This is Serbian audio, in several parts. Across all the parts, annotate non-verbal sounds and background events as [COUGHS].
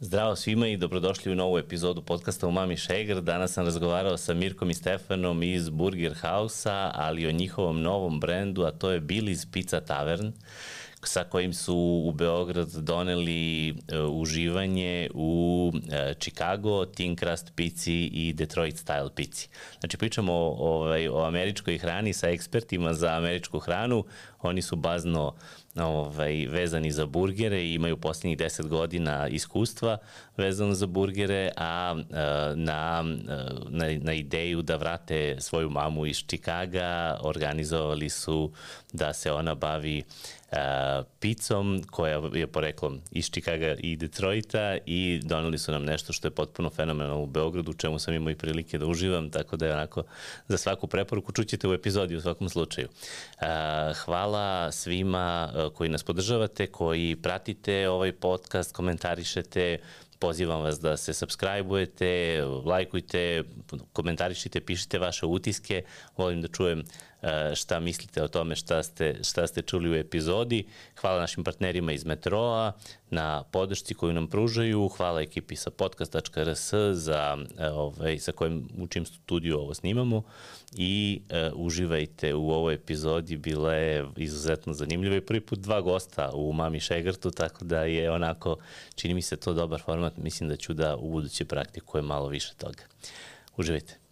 Zdravo svima i dobrodošli u novu epizodu podcasta u Mami Šegr. Danas sam razgovarao sa Mirkom i Stefanom iz Burger House-a, ali o njihovom novom brendu, a to je Billy's Pizza Tavern sa kojim su u Beograd doneli uh, uživanje u uh, Chicago, Thin Crust pici i Detroit Style pici. Znači pričamo o, ovaj, o američkoj hrani sa ekspertima za američku hranu. Oni su bazno ovaj, vezani za burgere i imaju poslednjih 10 godina iskustva vezano za burgere, a na, na, na ideju da vrate svoju mamu iz Čikaga organizovali su da se ona bavi uh, picom koja je poreklom iz Čikaga i Detroita i doneli su nam nešto što je potpuno fenomenalno u Beogradu, u čemu sam imao i prilike da uživam, tako da je onako za svaku preporuku čućete u epizodi u svakom slučaju. Uh, hvala svima koji nas podržavate, koji pratite ovaj podcast, komentarišete, pozivam vas da se subscribe-ujete, lajkujte, komentarišite, pišite vaše utiske, volim da čujem šta mislite o tome šta ste, šta ste čuli u epizodi. Hvala našim partnerima iz Metroa na podršci koju nam pružaju. Hvala ekipi sa podcast.rs za, e, ovaj, sa kojim u čim studiju ovo snimamo i uh, uživajte u ovoj epizodi. Bila je izuzetno zanimljiva i prvi put dva gosta u Mami Šegrtu, tako da je onako, čini mi se to dobar format. Mislim da ću da u buduće praktikujem malo više toga. Uživajte.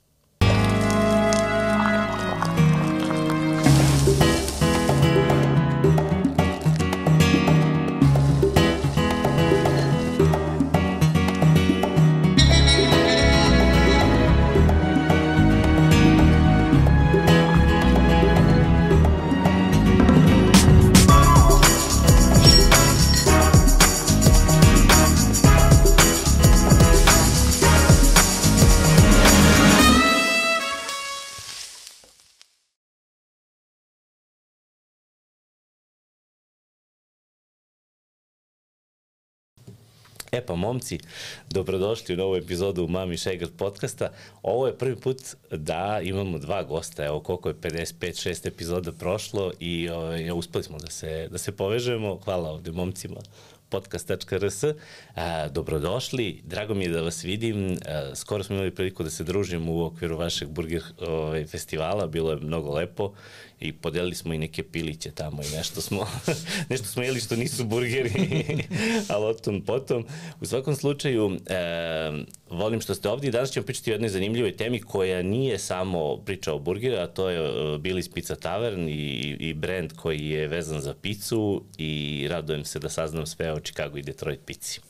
E pa, momci, dobrodošli u novu epizodu Mami Šegard podcasta. Ovo je prvi put da imamo dva gosta, evo koliko je 55-6 epizoda prošlo i ovaj, uspeli smo da se, da se povežemo. Hvala ovde momcima podcast.rs. Dobrodošli, drago mi je da vas vidim. A, skoro smo imali priliku da se družimo u okviru vašeg burger ovaj, festivala, bilo je mnogo lepo i podelili smo i neke piliće tamo i nešto smo, [LAUGHS] nešto smo jeli što nisu burgeri, [LAUGHS] ali o tom potom. U svakom slučaju, e, volim što ste ovdje i danas ćemo pričati o jednoj zanimljivoj temi koja nije samo priča o burgeru, a to je e, Billy's Pizza Tavern i, i brand koji je vezan za picu i radujem se da saznam sve o Chicago i Detroit pici.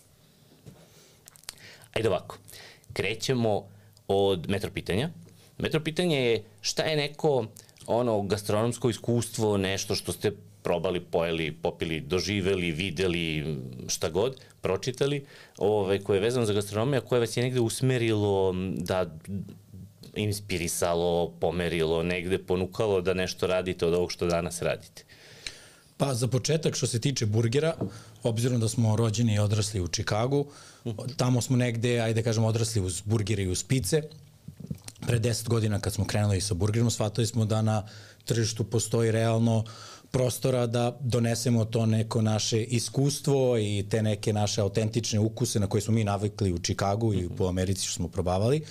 Ajde ovako, krećemo od metro pitanja. Metro pitanje je šta je neko ono gastronomsko iskustvo, nešto što ste probali, pojeli, popili, doživeli, videli, šta god, pročitali, ovaj, koje je vezano za gastronomiju, koje vas je negde usmerilo da inspirisalo, pomerilo, negde ponukalo da nešto radite od ovog što danas radite? Pa za početak što se tiče burgera, obzirom da smo rođeni i odrasli u Čikagu, tamo smo negde, ajde da kažemo, odrasli uz burgere i uz pice, pre 10 godina kad smo krenuli sa burgerom, shvatili smo da na tržištu postoji realno prostora da donesemo to neko naše iskustvo i te neke naše autentične ukuse na koje smo mi navikli u Čikagu i po Americi što smo probavali.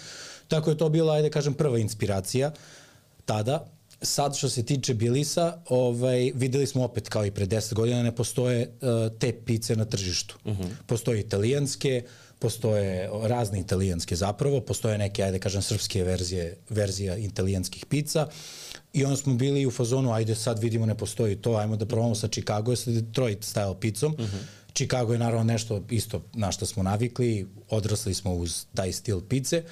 Tako je to bila, ajde kažem, prva inspiracija tada. Sad što se tiče Bilisa, ovaj, videli smo opet kao i pre 10 godina ne postoje uh, te pice na tržištu. Uh -huh. Postoje italijanske, postoje razne italijanske zapravo, postoje neke, ajde kažem, srpske verzije, verzija italijanskih pizza i onda smo bili u fazonu, ajde sad vidimo ne postoji to, ajmo da probamo sa Chicago sa Detroit style pizzom. Uh mhm. -huh. Chicago je naravno nešto isto na što smo navikli, odrasli smo uz taj stil pice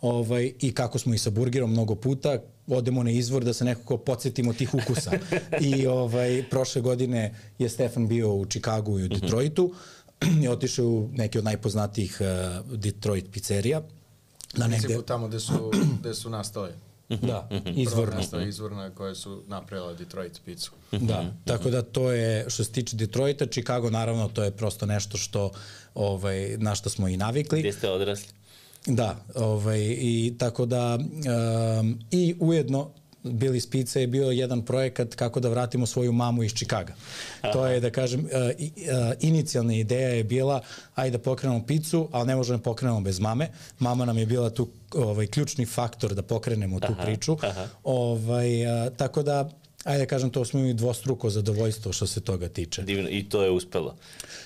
ovaj, i kako smo i sa burgerom mnogo puta, odemo na izvor da se nekako podsjetimo tih ukusa. [LAUGHS] I ovaj, prošle godine je Stefan bio u Chicagu i u mhm. Detroitu. [CLEARS THROAT] Je otišao u neke od najpoznatijih uh, Detroit pizzerija. Na negde... tamo gde su, [CLEARS THROAT] gde su nastale. Da, izvorno. Prva izvorna koje su napravila Detroit pizzu. Da, tako da to je, što se tiče Detroita, Chicago naravno to je prosto nešto što, ovaj, na što smo i navikli. Gde ste odrasli? Da, ovaj, i tako da, um, i ujedno Billy's Pizza je bio jedan projekat kako da vratimo svoju mamu iz Čikaga. Aha. To je, da kažem, uh, uh, inicijalna ideja je bila ajde da pokrenemo picu, ali ne možemo da pokrenemo bez mame. Mama nam je bila tu ovaj, ključni faktor da pokrenemo tu aha, priču. Aha. Ovaj, uh, tako da ajde kažem, to smo imali dvostruko zadovoljstvo što se toga tiče. Divno, i to je uspelo.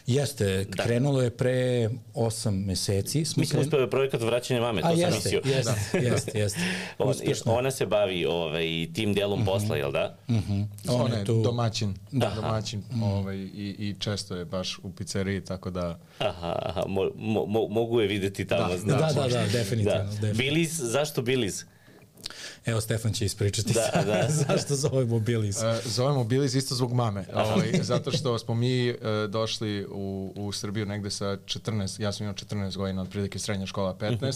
Jeste, da. krenulo je pre osam meseci. Smo Mislim, kren... uspeo je projekat vraćanja mame, to A, sam jeste, mislio. Jeste, da. jeste, jeste. [LAUGHS] On, ona se bavi ovaj, tim delom mm -hmm. posla, jel da? Mm -hmm. On, je tu... domaćin, da. domaćin mm -hmm. ovaj, i, i često je baš u pizzeriji, tako da... Aha, aha mo, mo, mogu je videti tamo. Da, znači. da, da, da, definitivno. Da. definitivno. Biliz, zašto Biliz? Evo, Stefan će ispričati da, [LAUGHS] da. zašto zovemo Bilis. Uh, zovemo Bilis isto zbog mame. Ovaj, zato što smo mi uh, došli u, u Srbiju negde sa 14, ja sam imao 14 godina, otprilike srednja škola 15, mhm.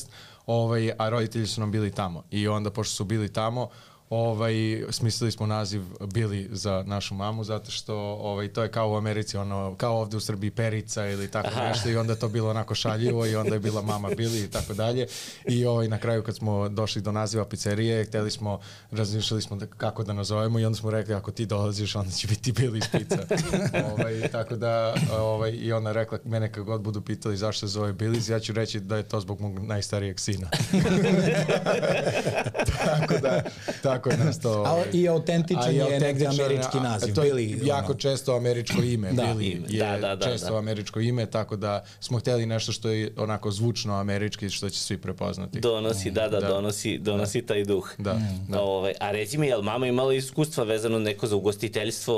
ovaj, a roditelji su nam bili tamo. I onda, pošto su bili tamo, ovaj, smislili smo naziv Billy za našu mamu, zato što ovaj, to je kao u Americi, ono, kao ovde u Srbiji Perica ili tako Aha. nešto i onda to bilo onako šaljivo i onda je bila mama Billy i tako dalje. I ovaj, na kraju kad smo došli do naziva pizzerije, hteli smo, razmišljali smo da, kako da nazovemo i onda smo rekli ako ti dolaziš, onda će biti Billy's pizza. [LAUGHS] ovaj, tako da, ovaj, i ona rekla, mene kad god budu pitali zašto se zove Billy's, ja ću reći da je to zbog mog najstarijeg sina. [LAUGHS] [LAUGHS] tako da, tako tako je nastao. [LAUGHS] A i autentičan je, je negde američki naziv. To je Billy, jako ono. često američko ime. da. Billy je da, da, da, često da. američko ime, tako da smo hteli nešto što je onako zvučno američki, što će svi prepoznati. Donosi, da, da, da. donosi, donosi da. taj duh. Da. Mm. da. Ove, a reci mi, je li mama imala iskustva vezano neko za ugostiteljstvo?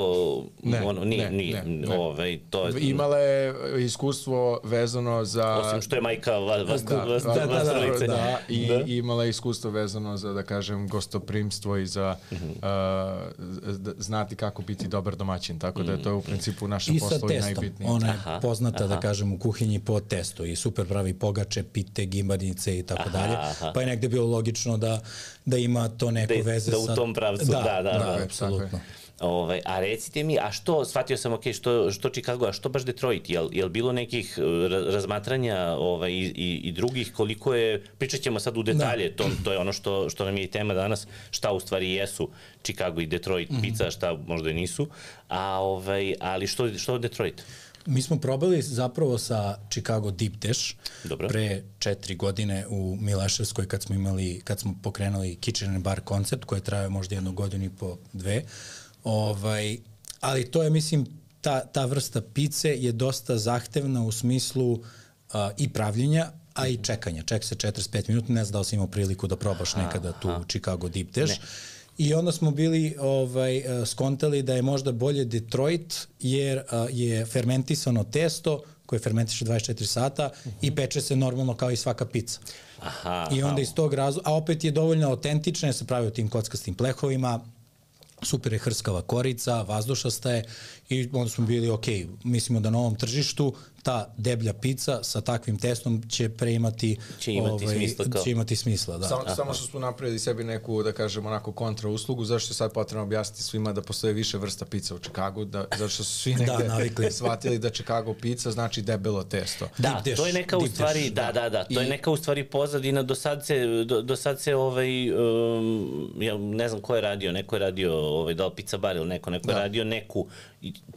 Ne, ono, nije, ne, nije, ne, Ove, to je... Imala je iskustvo vezano za... Osim što je majka vas, vas, da, vas, da, da, da, da, da, i da. imala je iskustvo vezano za, da kažem, gostoprimstvo i za mm -hmm. uh, znati kako biti dobar domaćin. Tako da je to u principu naša posla i najbitnije. Ona je aha, poznata, da aha. da kažem, u kuhinji po testu i super pravi pogače, pite, gimbanice i tako dalje. Pa je negde bilo logično da, da ima to neko da, veze da sa... Da u tom pravcu, da, da, da. Da, da, apsolutno. Ovaj, a recite mi, a što, shvatio sam, ok, što, što Chicago, a što baš Detroit? Jel, jel bilo nekih uh, razmatranja ovaj, i, i, i drugih, koliko je, pričat ćemo sad u detalje, da. to, to je ono što, što nam je tema danas, šta u stvari jesu Chicago i Detroit mm -hmm. pizza, šta možda i nisu, a, ovaj, ali što, što Detroit? Mi smo probali zapravo sa Chicago Deep Dish Dobro. pre četiri godine u Mileševskoj kad smo imali, kad smo pokrenuli Kitchen and Bar koncept koji je trajao možda jednu godinu i po dve. Uh, Ovaj, ali to je, mislim, ta, ta vrsta pice je dosta zahtevna u smislu uh, i pravljenja, a i čekanja. Ček se 45 minuta, ne znam da li si imao priliku da probaš nekada tu u Chicago Deep Dish. Ne. I onda smo bili ovaj, uh, skontali da je možda bolje Detroit jer uh, je fermentisano testo koje fermentiše 24 sata uh -huh. i peče se normalno kao i svaka pizza. Aha, I onda aha. iz tog razloga, a opet je dovoljno autentična, se pravi u tim kockastim plehovima, super je hrskava korica, vazdušasta je i onda smo bili ok, mislimo da na ovom tržištu ta deblja pizza sa takvim testom će preimati će imati ovaj, smisla kao. će imati smisla da. Samo, samo što smo napravili sebi neku da kažemo onako kontra uslugu zašto je sad potrebno objasniti svima da postoje više vrsta pizza u Čikagu da zato što su svi [LAUGHS] da, negde da, navikli. [LAUGHS] shvatili da Chicago pizza znači debelo testo. Da, dish, to je neka u stvari da, da, da, to I, je neka u stvari pozadina do sad se do, do sad se ovaj um, ja ne znam ko je radio, neko je radio ovaj da li pizza bar ili neko, neko da. je radio neku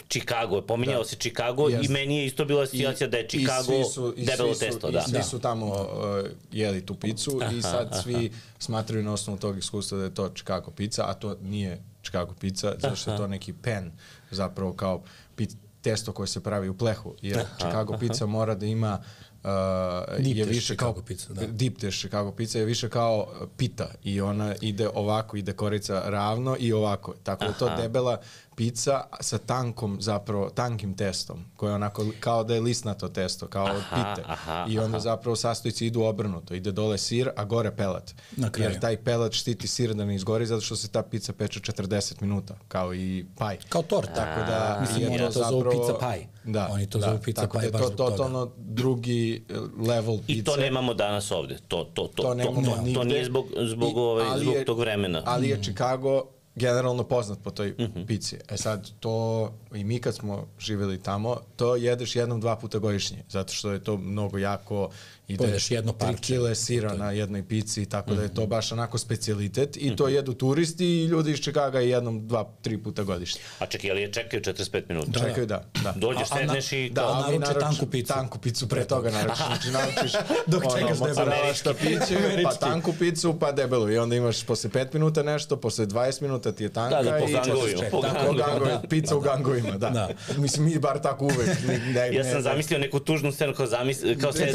Chicago, pominjao da. se Chicago yes. i meni je isto bila situacija da je Chicago i su, i debelo testo, da. I svi da. su tamo uh, jeli tu picu aha, [LAUGHS] i sad aha. svi smatraju na osnovu tog iskustva da je to Chicago pizza, a to nije Chicago pizza, zato što je to neki pen zapravo kao pit, testo koje se pravi u plehu, jer aha, Chicago aha. pizza mora da ima uh, deep je više kao pizza, da. deep dish Chicago pizza je više kao pita i ona ide ovako, ide korica ravno i ovako. Tako da je to debela pizza sa tankom zapravo, tankim testom, koje je onako kao da je lisnato testo, kao aha, od pite. Aha, I onda aha. zapravo sastojci idu obrnuto. Ide dole sir, a gore pelat. Na kraju. Jer taj pelat štiti sir da ne izgori zato što se ta pizza peče 40 minuta, kao i paj. Kao tort. Tako da Mislim, je to, to zapravo... pizza paj. Da, Oni to da, zovu pizza paj da baš to, totalno drugi eh, level pizza. I to nemamo danas ovde. To, to, to, to, to, to, to nije zbog, zbog, I, ovaj, zbog je, tog vremena. Ali je Chicago generalno poznat po toj mm -hmm. pici. E sad, to i mi kad smo živjeli tamo, to jedeš jednom, dva puta godišnje, zato što je to mnogo jako ide Pojedeš jedno parče. 3 kile sira na jednoj pici, tako mm -hmm. da je to baš onako specijalitet i to jedu turisti i ljudi iz Čikaga jednom, dva, tri puta godišnje. A čekaj, ali je čekaju 45 minuta? Da, Čekaju, da. da. [LAUGHS] Dođeš, A- sedneš i... Da, A ali naruče naruč- tanku picu. Tanku picu pre toga naručiš. [LAUGHS] Znači naručiš Dok čekaš ono, debelu. mozzarella štapiće, pa Američki. tanku picu, pa debelu. I onda imaš posle 5 minuta nešto, posle 20 minuta ti je tanka. Da, da, po i gangovima, čekaš. po Da, gangovima, gangovima, da. Pizza u gangovima, da. Da. Mislim, mi bar tako uvek. Ne, ne, Ja sam zamislio neku tužnu scenu kao zamis, kao se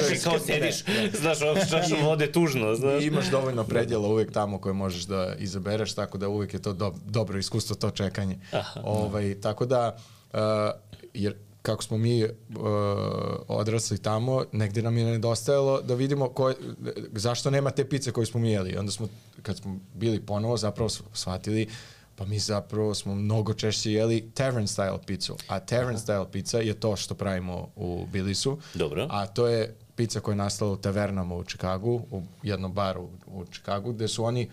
[LAUGHS] i kao sediš, znaš, čašu vode tužno, znaš. I imaš dovoljno predjela uvek tamo koje možeš da izabereš, tako da uvek je to do, dobro iskustvo, to čekanje. Ovaj, tako da, uh, jer kako smo mi uh, odrasli tamo, negde nam je nedostajalo da vidimo ko, zašto nema te pice koje smo mi jeli. Onda smo, kad smo bili ponovo, zapravo shvatili pa mi zapravo smo mnogo češće jeli tavern style picu. A tavern style pizza je to što pravimo u Bilisu. Dobro. A to je pizza koja je nastala u tavernama u Čikagu, u jednom baru u Čikagu, gde su oni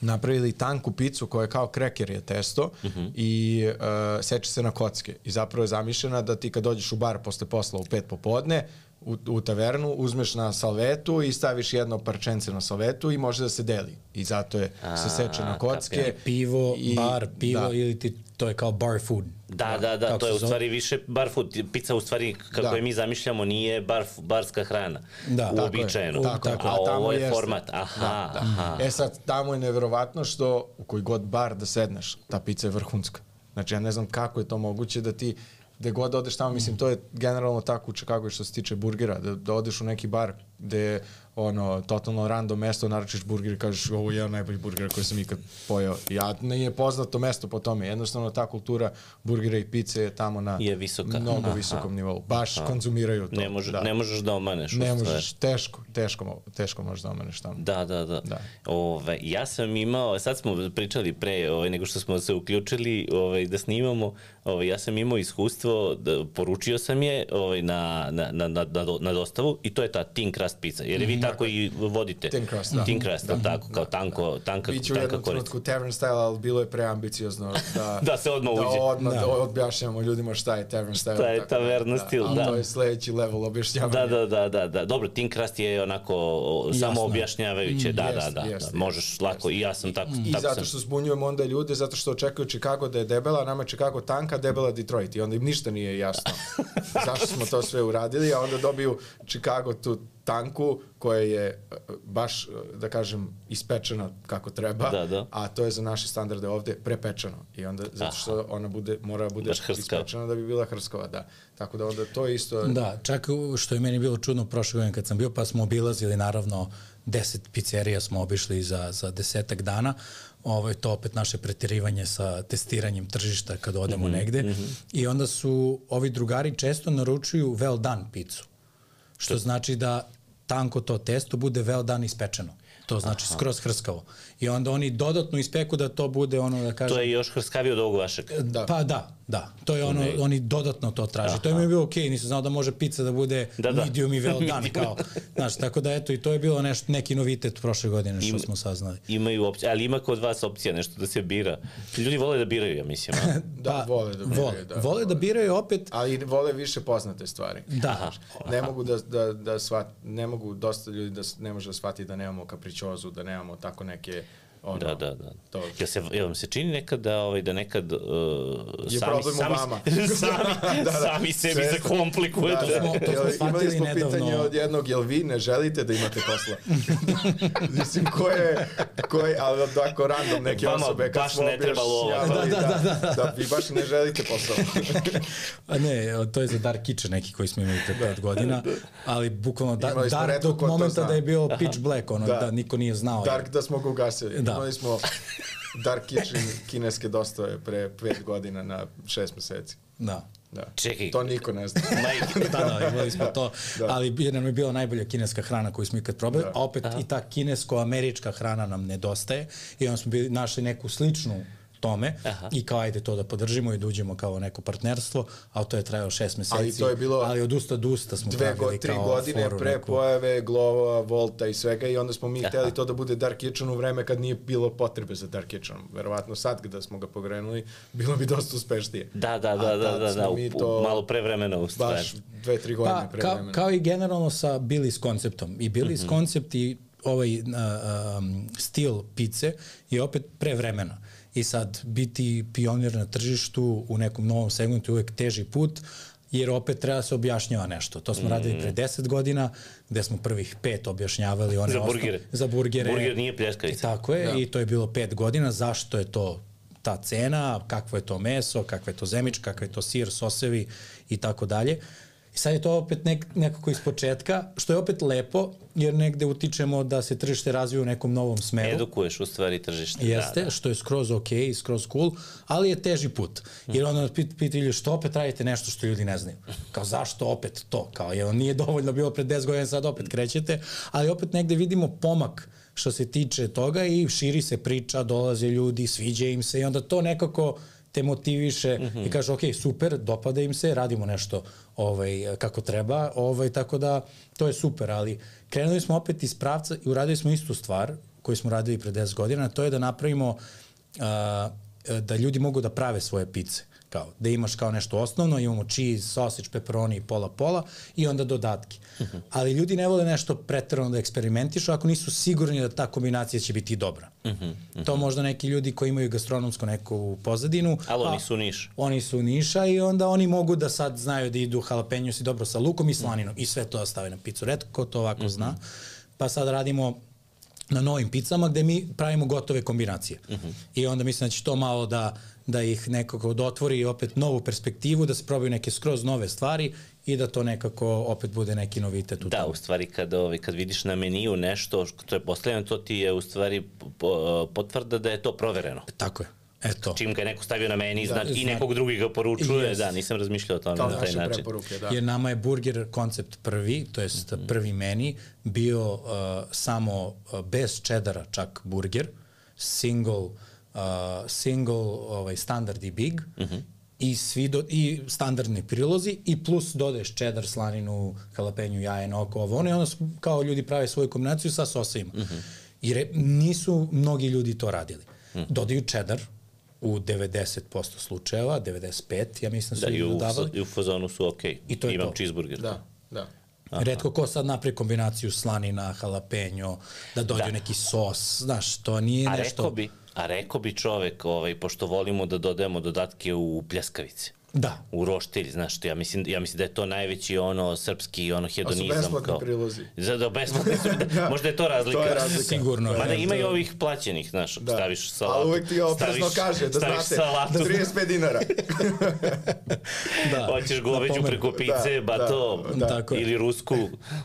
napravili tanku picu koja je kao kreker je testo uh -huh. i uh, seče se na kocke. I zapravo je zamišljena da ti kad dođeš u bar posle posla u pet popodne, u, u tavernu, uzmeš na salvetu i staviš jedno parčence na salvetu i može da se deli. I zato je se seče na kocke. kapiram. Pivo, i, bar, pivo da. ili ti, to je kao bar food. Da, da, da, to je u zove? stvari više bar food. Pizza u stvari, kako Da. je mi zamišljamo, nije bar, barska hrana. Da. Tako je. Uobičajeno. Tako je. A A tamo ovo je jeste. format. Aha, Da, da. aha. E sad, tamo je neverovatno što u koji god bar da sedneš, ta pizza je vrhunska. Znači, ja ne znam kako je to moguće da ti gde god odeš tamo, mislim, to je generalno tako u Čikagu što se tiče burgera, da, da odeš u neki bar gde ono, totalno random mesto, naručiš burger i kažeš ovo je jedan najbolji burger koji sam ikad pojao. Ja, nije poznato mesto po tome. Jednostavno ta kultura burgera i pice je tamo na Je visoka. mnogo Aha. visokom nivou. Baš konzumiraju to. Ne, može, da. ne možeš da omaneš. ne možeš, teško, teško, teško možeš da omeneš tamo. Da, da, da. Da. Ove, ja sam imao, sad smo pričali pre, ovaj, nego što smo se uključili ovaj, da snimamo, ovaj, ja sam imao iskustvo, da, poručio sam je ovaj, na, na, na, na, na, dostavu i to je ta thin crust pizza, jer vi tako i vodite. Thin crust, da. Thin crust, da, tako, kao tanko, tanka, Biće u tanka jednom korica. trenutku tavern style, ali bilo je preambiciozno da, [LAUGHS] Da se odmah da uđe. odmah Da. da. objašnjamo ljudima šta je tavern style. Šta je tako taverna stil, da. To je sledeći level objašnjavanja. Da, da, da, da, da. Dobro, thin crust je onako o, samo objašnjavajuće, da, da, jeste, da, jeste, da. Možeš lako, i ja sam tako, I tako zato sam. što zbunjujemo onda ljude, zato što očekuju Chicago da je debela, a nama je Chicago tanka, debela Detroit. I onda im ništa nije jasno [LAUGHS] zašto smo to sve uradili, a onda dobiju Chicago tu tanku koja je e, baš, e, da kažem, ispečena kako treba, Da, da. a to je za naše standarde ovde prepečeno. I onda, zato što ona bude, mora da bude hrskava. ispečena da bi bila hrskava, da. Tako da onda to je isto... Da, čak što je meni bilo čudno prošle godine kad sam bio, pa smo obilazili naravno deset pizzerija smo obišli za, za desetak dana. Ovo je to opet naše pretirivanje sa testiranjem tržišta kad odemo mm -hmm, negde. Mm -hmm. I onda su ovi drugari često naručuju well done picu. Što znači da tanko to testo bude well done ispečeno. To znači Aha. skroz hrskavo. I onda oni dodatno ispeku da to bude ono da kažem... To je još hrskavije od ovog vašeg. Da. Pa da, da. To je ono, oni dodatno to traže. Aha. To je mi je bilo okej, okay, nisam znao da može pizza da bude Da, da, da. da. medium i well done, [LAUGHS] kao. Znaš, tako da eto, i to je bilo nešto, neki novitet prošle godine što Ima- smo saznali. Imaju opcije, ali ima kod vas opcija nešto da se bira. Ljudi vole da biraju, ja mislim. A? [LAUGHS] Da, vole da biraju, vole, da. Vole da biraju opet, Ali vole više poznate stvari. da, Ne mogu da, da, da shvat, ne mogu dosta ljudi da ne može da shvati da nemamo kapričozu, da nemamo tako neke ono, Da, da, da. To. Jel, se, jel vam se čini nekad da, ovaj, da nekad uh, Je sami, problem u sami, vama. [LAUGHS] [LAUGHS] sami, Da, da. sami sebi Sve- zakomplikujete? Da, da. smo- to smo shvatili imali smo nedavno. pitanje od jednog, jel vi ne želite da imate posla? [LAUGHS] Mislim, ko je, ko je, ali tako random neke Vama osobe, kad baš smo ne treba lova. objašnjavali, Da, da, da, da. da, vi baš ne želite posao. A ne, to je za Dark Kitchen neki koji smo imali pre pet godina, ali bukvalno da, Dark retko do ko to momenta da je bio pitch black, ono, da, Da. da niko nije znao. Dark da smo ga ugasili. Da. Imali smo Dark Kitchen kineske dostave pre pet godina na šest meseci. Da. Da. Čekaj. To niko ne zna. [LAUGHS] Majke. da, da, imali smo to, Da. ali jer nam je bila najbolja kineska hrana koju smo ikad probali, Da. a opet i ta kinesko-američka hrana nam nedostaje i onda smo bili, našli neku sličnu tome Aha. i kao ajde to da podržimo i da uđemo kao neko partnerstvo, a to je trajalo šest meseci. Ali to je bilo ali od usta do usta smo dve go, tri godine pre neku... pojave Glova, Volta i svega i onda smo mi Aha. hteli to da bude Dark Kitchen u vreme kad nije bilo potrebe za Dark Kitchenom. Verovatno sad kada smo ga pogrenuli, bilo bi dosta uspešnije. Da, da, da, da, da, da, u, to malo pre vremena u stvari. Baš dve, tri godine pa, pre kao, vremena. Kao i generalno sa Billy's konceptom. I Billy's mm -hmm. koncept i ovaj uh, um, stil pice je opet pre vremena. I sad biti pionir na tržištu u nekom novom segmentu je uvek teži put, jer opet treba da se objašnjava nešto. To smo mm. radili pre 10 godina, gde smo prvih pet objašnjavali one za burgere. Osnov, za burgere. Burger nije pljeskavica. Tako je, da. i to je bilo pet godina. Zašto je to ta cena, kakvo je to meso, kakva je to zemič, kakva je to sir, sosevi i tako dalje. I sad je to opet nek, nekako iz početka, što je opet lepo, jer negde utičemo da se tržište razvije u nekom novom smeru. Edukuješ u stvari tržište. Jeste, da, da. što je skroz ok, skroz cool, ali je teži put. Jer onda pit, pitaju što opet radite nešto što ljudi ne znaju. Kao zašto opet to? Kao je, nije dovoljno bilo pred 10 godina, sad opet krećete, ali opet negde vidimo pomak što se tiče toga i širi se priča, dolaze ljudi, sviđa im se i onda to nekako te motiviše mm -hmm. i kaže ok, super, dopada im se, radimo nešto ovaj, kako treba, ovaj, tako da to je super, ali krenuli smo opet iz pravca i uradili smo istu stvar koju smo radili pre 10 godina, to je da napravimo uh, da ljudi mogu da prave svoje pice kao da imaš kao nešto osnovno, imamo cheese, sausage, pepperoni, pola pola i onda dodatki. Uh -huh. Ali ljudi ne vole nešto pretrano da eksperimentišu ako nisu sigurni da ta kombinacija će biti dobra. Uh -huh. Uh -huh. To možda neki ljudi koji imaju gastronomsku neku pozadinu. Ali oni su niš. Oni su niša i onda oni mogu da sad znaju da idu jalapenjos i dobro sa lukom i slaninom uh -huh. i sve to stave na picu. Redko ko to ovako uh -huh. zna. Pa sad radimo na novim picama gde mi pravimo gotove kombinacije. Uh -huh. I onda mislim da će to malo da da ih nekako otvori opet novu perspektivu, da se probaju neke skroz nove stvari i da to nekako opet bude neki novitet u Da, u stvari kad, ovaj, kad vidiš na meniju nešto što je postavljeno, to ti je u stvari potvrda da je to provereno. Tako je. Eto. Čim ga je neko stavio na meni da, zna, i nekog drugih ga poručuje, yes. da, nisam razmišljao o tome Kao na taj način. Da. Jer nama je burger koncept prvi, to jest mm -hmm. prvi meni, bio uh, samo uh, bez čedara čak burger, single uh, single, ovaj, standard i big, uh mhm. -huh. i, svi do, i standardni prilozi i plus dodaješ čedar, slaninu, halapenju, jaje, oko, ovo, ono i onda kao ljudi prave svoju kombinaciju sa sosima. Uh mhm. -huh. I re, nisu mnogi ljudi to radili. Uh mhm. -huh. Dodaju čedar, u 90% slučajeva, 95, ja mislim su da, i u, dodavali. i u fazonu su ok. I to je Imam to. cheeseburger. Da, da. Aha. Redko ko sad napravi kombinaciju slanina, jalapenjo, da dođe da. neki sos, znaš, to nije A nešto... A rekao bi, A rekao bi čovek, ovaj, pošto volimo da dodajemo dodatke u pljeskavice. Da. U roštilj, znaš što, ja mislim, ja mislim da je to najveći ono srpski ono hedonizam. A su besplatni kao, prilozi. Za, da, besplatni su, [LAUGHS] da, da. [LAUGHS] možda je to razlika. to je razlika. Sigurno. Mada ima i ovih plaćenih, znaš, da. staviš salatu. Ali uvek ti oprezno kaže, da znate, salatu. da 35 dinara. [LAUGHS] da. Hoćeš goveđu preko pice, da, ba to, da, da. ili rusku,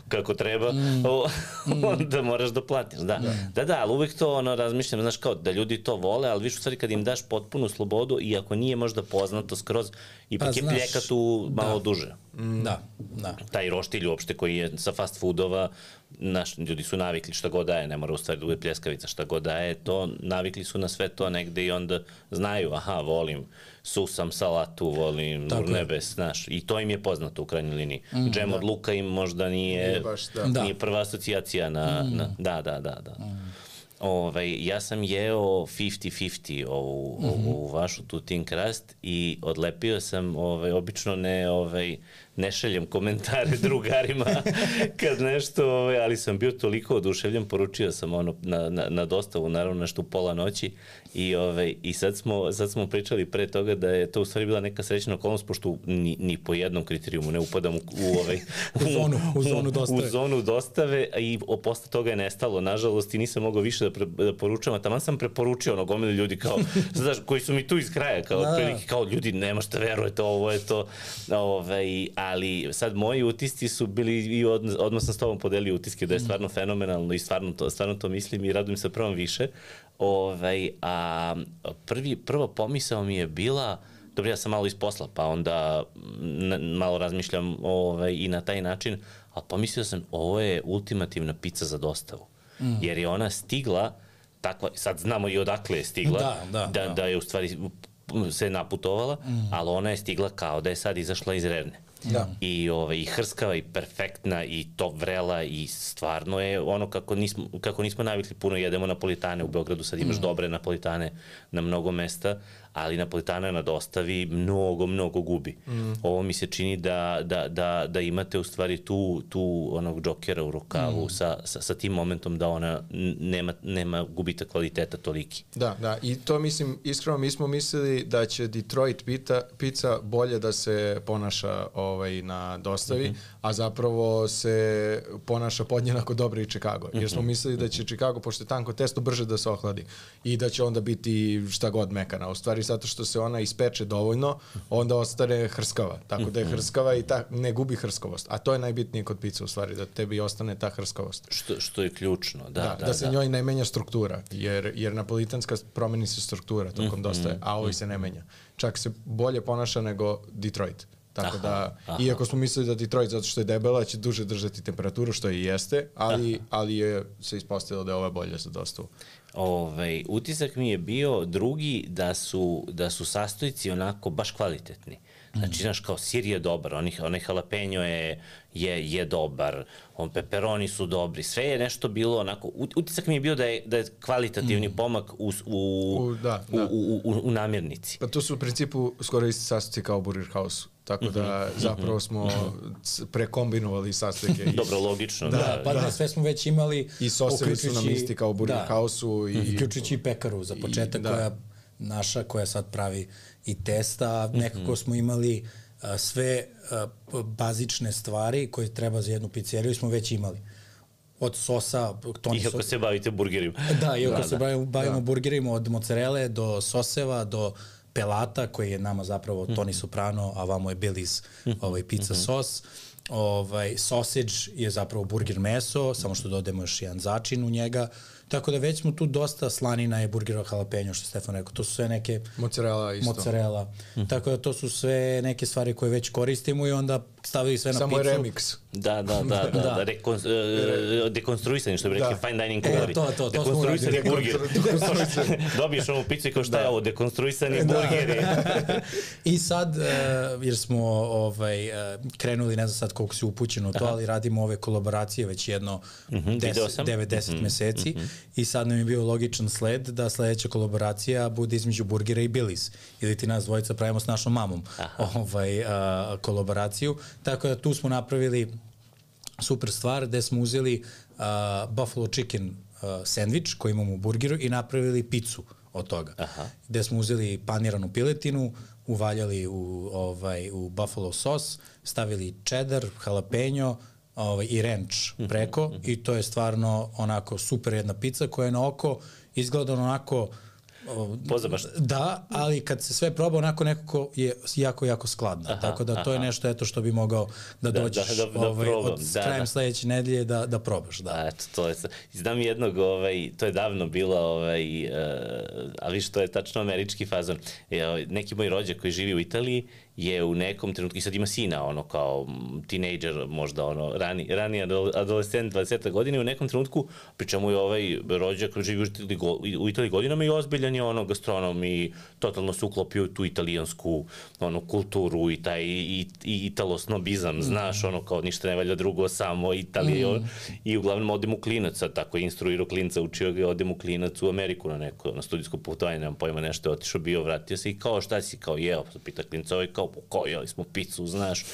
kako treba, mm. o, mm. onda moraš da platiš, da. Da, da, da ali uvek to ono, razmišljam, znaš, kao da ljudi to vole, ali viš u stvari kad im daš potpunu slobodu, iako nije možda poznato skroz, ipak pa, je pljeka tu malo da. duže. Mm. Da, da. Taj roštilj uopšte koji je sa fast foodova, naš, ljudi su navikli šta god daje, ne mora u stvari da bude pljeskavica, šta god daje, to navikli su na sve to negde i onda znaju, aha, volim susam salatu, volim Tako urnebes, znaš, i to im je poznato u krajnjoj liniji. Mm, Džem da. od luka im možda nije, nije, baš, da. nije prva asocijacija na, mm. na, da, da, da, da. Mm. Ovaj, ja sam jeo 50-50 ovu, mm -hmm. ovu vašu tutin krast i odlepio sam, ovaj, obično ne, ovaj, ne šaljem komentare [LAUGHS] drugarima kad nešto, ovaj, ali sam bio toliko oduševljen, poručio sam ono na, na, na dostavu, naravno nešto u pola noći i, ovaj, i sad, smo, sad smo pričali pre toga da je to u stvari bila neka srećna okolnost, pošto ni, ni po jednom kriterijumu ne upadam u, u, ovaj, u, zonu, u zonu dostave. U zonu dostave i posle toga je nestalo, nažalost, i nisam mogao više da, pre, da poručujem, a tamo sam preporučio ono gomile ljudi kao, [LAUGHS] znaš, koji su mi tu iz kraja, kao, da. prilike, kao ljudi, nema šta verujete, ovo je to, ovaj, ali sad moji utisci su bili i od, odmah sam s tobom podelio utiske da je stvarno fenomenalno i stvarno to, stvarno to mislim i radujem se prvom više. Ovaj, a prvi, prva pomisao mi je bila, dobro ja sam malo iz posla, pa onda malo razmišljam ovaj, i na taj način, ali pomislio sam ovo je ultimativna pizza za dostavu. Mm. Jer je ona stigla takva, sad znamo i odakle je stigla, Da, da, da, da. da je u stvari se naputovala, mm. ali ona je stigla kao da je sad izašla iz Revne. Da. I, ove, I hrskava i perfektna i top vrela i stvarno je ono kako nismo, kako nismo navikli puno jedemo napolitane u Beogradu, sad imaš mm. dobre napolitane na mnogo mesta, ali napolitana na dostavi mnogo, mnogo gubi. Mm. Ovo mi se čini da, da, da, da imate u stvari tu, tu onog džokera u rukavu mm. sa, sa, sa tim momentom da ona nema, nema gubita kvaliteta toliki. Da, da, i to mislim, iskreno mi smo mislili da će Detroit pita, pizza bolje da se ponaša ovaj, na dostavi, mm -hmm. A zapravo se ponaša podjednako dobro i Chicago. Jer smo mislili da će Chicago, pošto je tanko testo, brže da se ohladi i da će onda biti šta god mekana. U stvari, zato što se ona ispeče dovoljno, onda ostane hrskava. Tako da je hrskava i ta, ne gubi hrskavost. A to je najbitnije kod pice, u stvari, da tebi ostane ta hrskavost. Što, što je ključno, da. Da, da, da se da. njoj ne menja struktura, jer, jer napolitanska promeni se struktura tokom dosta, a ovo se ne menja. Čak se bolje ponaša nego Detroit. Tako Aha, da, aha. iako smo mislili da Detroit, zato što je debela, će duže držati temperaturu, što i jeste, ali, ali je se ispostavilo da je ova bolja za dostavu. Ovaj, utisak mi je bio drugi da su, da su sastojci onako baš kvalitetni. Znači, znaš, kao sir je dobar, onih, onaj jalapeno je, je, je dobar, on peperoni su dobri, sve je nešto bilo onako, ut- utisak mi je bio da je, da je kvalitativni pomak u, u, U- da, u, da. u, u, u namirnici. Pa to su u principu skoro isti sastojci kao u Burger House. Tako da zapravo smo c- prekombinovali sastojke. [LAUGHS] Dobro, logično, da. Da, pa da, sve smo već imali. I sosevi su nam isti kao u Burger da, House-u. I, Uključujući i pekaru za početak, da. koja naša, koja sad pravi i testa. Nekako smo imali a, sve a, bazične stvari koje treba za jednu pizzeriju smo već imali. Od sosa, Toni Iako sos, se bavite burgerima. [LAUGHS] Da, iako da, se da. bavimo, bavimo burgerima od mozzarele do soseva, do pelata koji je nama zapravo Toni Soprano, a vamo je Billy's ovaj, pizza sos. Ovaj, sausage je zapravo burger meso, samo što dodajemo još jedan začin u njega. Tako da već smo tu dosta slanina je burgera jalapeno, što Stefan rekao. To su sve neke Mozzarella isto. mozzarella. Tako da to su sve neke stvari koje već koristimo i onda stavili sve na Samo picu. je remix. Da, da, da, da, da, rekon, uh, dekonstruisani, što bi rekli Da. fine dining E, kuvari. to, to, to smo dekonstruisani burger. [LAUGHS] Dobiješ ovu picu i kao šta je ovo, dekonstruisani burgeri. [LAUGHS] I sad, uh, jer smo ovaj, uh, krenuli, ne znam sad koliko si upućen u to, ali radimo ove kolaboracije već jedno mm -hmm, video sam. 9-10 mm -hmm, meseci i sad nam je bio logičan sled da sledeća kolaboracija bude između Burgera i Billy's ili ti nas dvojica pravimo s našom mamom ovaj, uh, kolaboraciju. Tako da tu smo napravili super stvar gde smo uzeli uh, buffalo chicken uh, sandvič koji imamo u burgeru i napravili picu od toga. Aha. Gde smo uzeli paniranu piletinu, uvaljali u, ovaj, u buffalo sos, stavili cheddar, jalapeno ovaj, i ranch preko i to je stvarno onako super jedna pizza koja je na oko izgleda onako o, Pozamašno. Da, ali kad se sve proba onako nekako je jako, jako skladna. Aha, Tako da to je nešto eto što bi mogao da, Da, dođeš da, da, da ovaj, probam, od da, krajem da. sledeće nedelje da, da probaš. Da. Da, eto, to je, znam jednog, ovaj, to je davno bilo, ovaj, uh, ali što je tačno američki fazon. Je, ovaj, neki moj rođak koji živi u Italiji je u nekom trenutku, i sad ima sina, ono, kao mm, tinejdžer, možda, ono, rani, rani adol, adolescent, 20 godine, u nekom trenutku, pričamo je ovaj rođak koji živi u Italiji, u Italiji godinama i ozbiljan je, ono, gastronom i totalno se uklopio tu italijansku, ono, kulturu i taj i, i italosnobizam, znaš, ono, kao ništa ne valja drugo, samo Italija, mm. i uglavnom odem u klinac, sad tako je instruirao klinca, učio ga, odem u klinac u Ameriku na neko, na studijsko putovanje, nemam pojma, nešto je otišao, bio, vratio se i kao šta si, kao jeo, pita klinca, ovaj kao, "Pa kao jeli smo picu, znaš,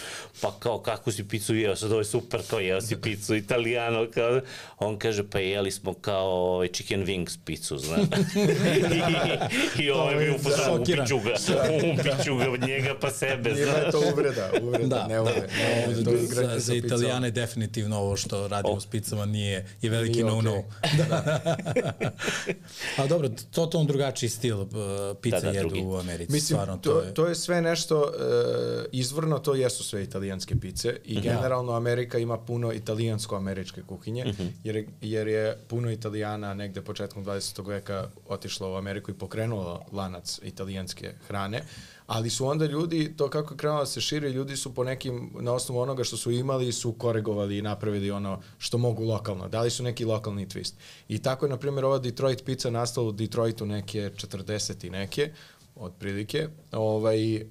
pa kao kako si picu jeo, sad ovo je super, kao jeo si picu italijano, kao, on kaže, pa jeli smo kao ovaj, chicken wings picu, znaš, [LAUGHS] i, i ovaj mi u fazonu, šokiran. upiću ga, [LAUGHS] upiću ga od njega pa sebe, Njima je znaš. to uvreda, uvreda, Da, ne vole. Ne, vole to za, za. Italijane definitivno ovo što radimo O. s pizzama nije je veliki Nije no-no. okej. [LAUGHS] Ali dobro, totalno drugačiji stil uh, pizza Da, da, jedu drugi. u Americi. Mislim, stvarno, to, to, je... to je sve nešto izvorno to jesu sve italijanske pice i Mhm. generalno Amerika ima puno italijansko-američke kuhinje, Mhm. jer, jer je puno italijana negde početkom 20. veka otišlo u Ameriku i pokrenulo lanac italijanske hrane, ali su onda ljudi, to kako je krenulo da se širi, ljudi su po nekim, na osnovu onoga što su imali, su koregovali i napravili ono što mogu lokalno. Dali su neki lokalni twist. I tako je, na primjer, ova Detroit pizza nastala u Detroitu neke 40 i neke, otprilike, ovaj, uh,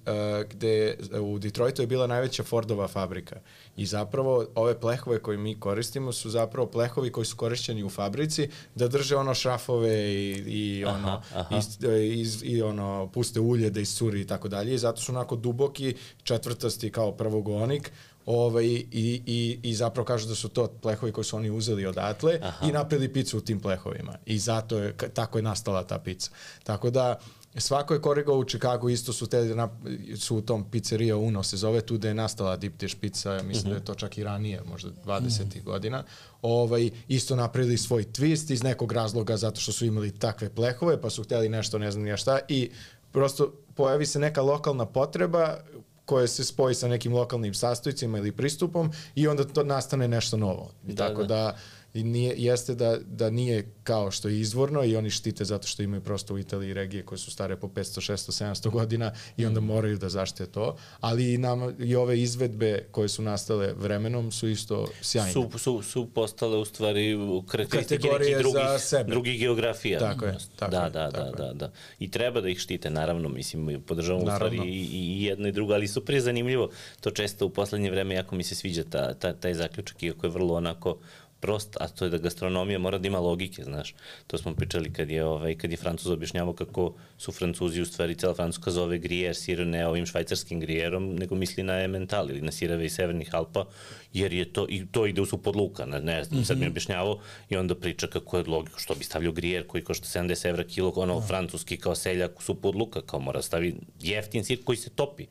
gde u Detroitu je bila najveća Fordova fabrika. I zapravo ove plehove koje mi koristimo su zapravo plehovi koji su korišćeni u fabrici da drže ono šrafove i, i Aha, ono aha. Is, iz, i ono puste ulje da iscuri i tako dalje i zato su onako duboki četvrtasti kao prvogonik ovaj, i, i, i zapravo kažu da su to plehovi koji su oni uzeli odatle Aha. i napravili picu u tim plehovima i zato je, tako je nastala ta pica. Tako da svako je korigao u Chicagu, isto su, te, na, su u tom pizzeria Uno se zove, tu da je nastala deep dish pizza, mislim da je to čak i ranije, možda 20. godina, ovaj, isto napravili svoj twist iz nekog razloga zato što su imali takve plehove, pa su hteli nešto, ne znam ja šta, i prosto pojavi se neka lokalna potreba koja se spoji sa nekim lokalnim sastojcima ili pristupom i onda to nastane nešto novo. Da, tako da. da i nije, jeste da, da nije kao što je izvorno i oni štite zato što imaju prosto u Italiji regije koje su stare po 500, 600, 700 godina i onda moraju da zaštite to, ali i, nam, i ove izvedbe koje su nastale vremenom su isto sjajne. Su, su, su postale u stvari karakteristike Kategorije nekih drugih, za sebe. drugih geografija. Tako je, tako da, je, da, tako da, je. da, da. I treba da ih štite, naravno, mislim, podržavamo u stvari i, i jedno i drugo, ali super je zanimljivo. To često u poslednje vreme jako mi se sviđa ta, ta, taj zaključak, iako je vrlo onako prost, a to je da gastronomija mora da ima logike, znaš. To smo pričali kad je, ovaj, kad je Francuz objašnjavao kako su Francuzi u stvari, cela Francuska zove grijer sir ne ovim švajcarskim grijerom, nego misli na Emmental ili na sireve iz severnih Alpa, jer je to, i to ide u supod luka, ne, ne znam, sad mi je objašnjavao i onda priča kako je logiko, što bi stavljao grijer koji košta 70 evra kilo, ono francuski kao seljak u supod luka, kao mora da stavi jeftin sir koji se topi,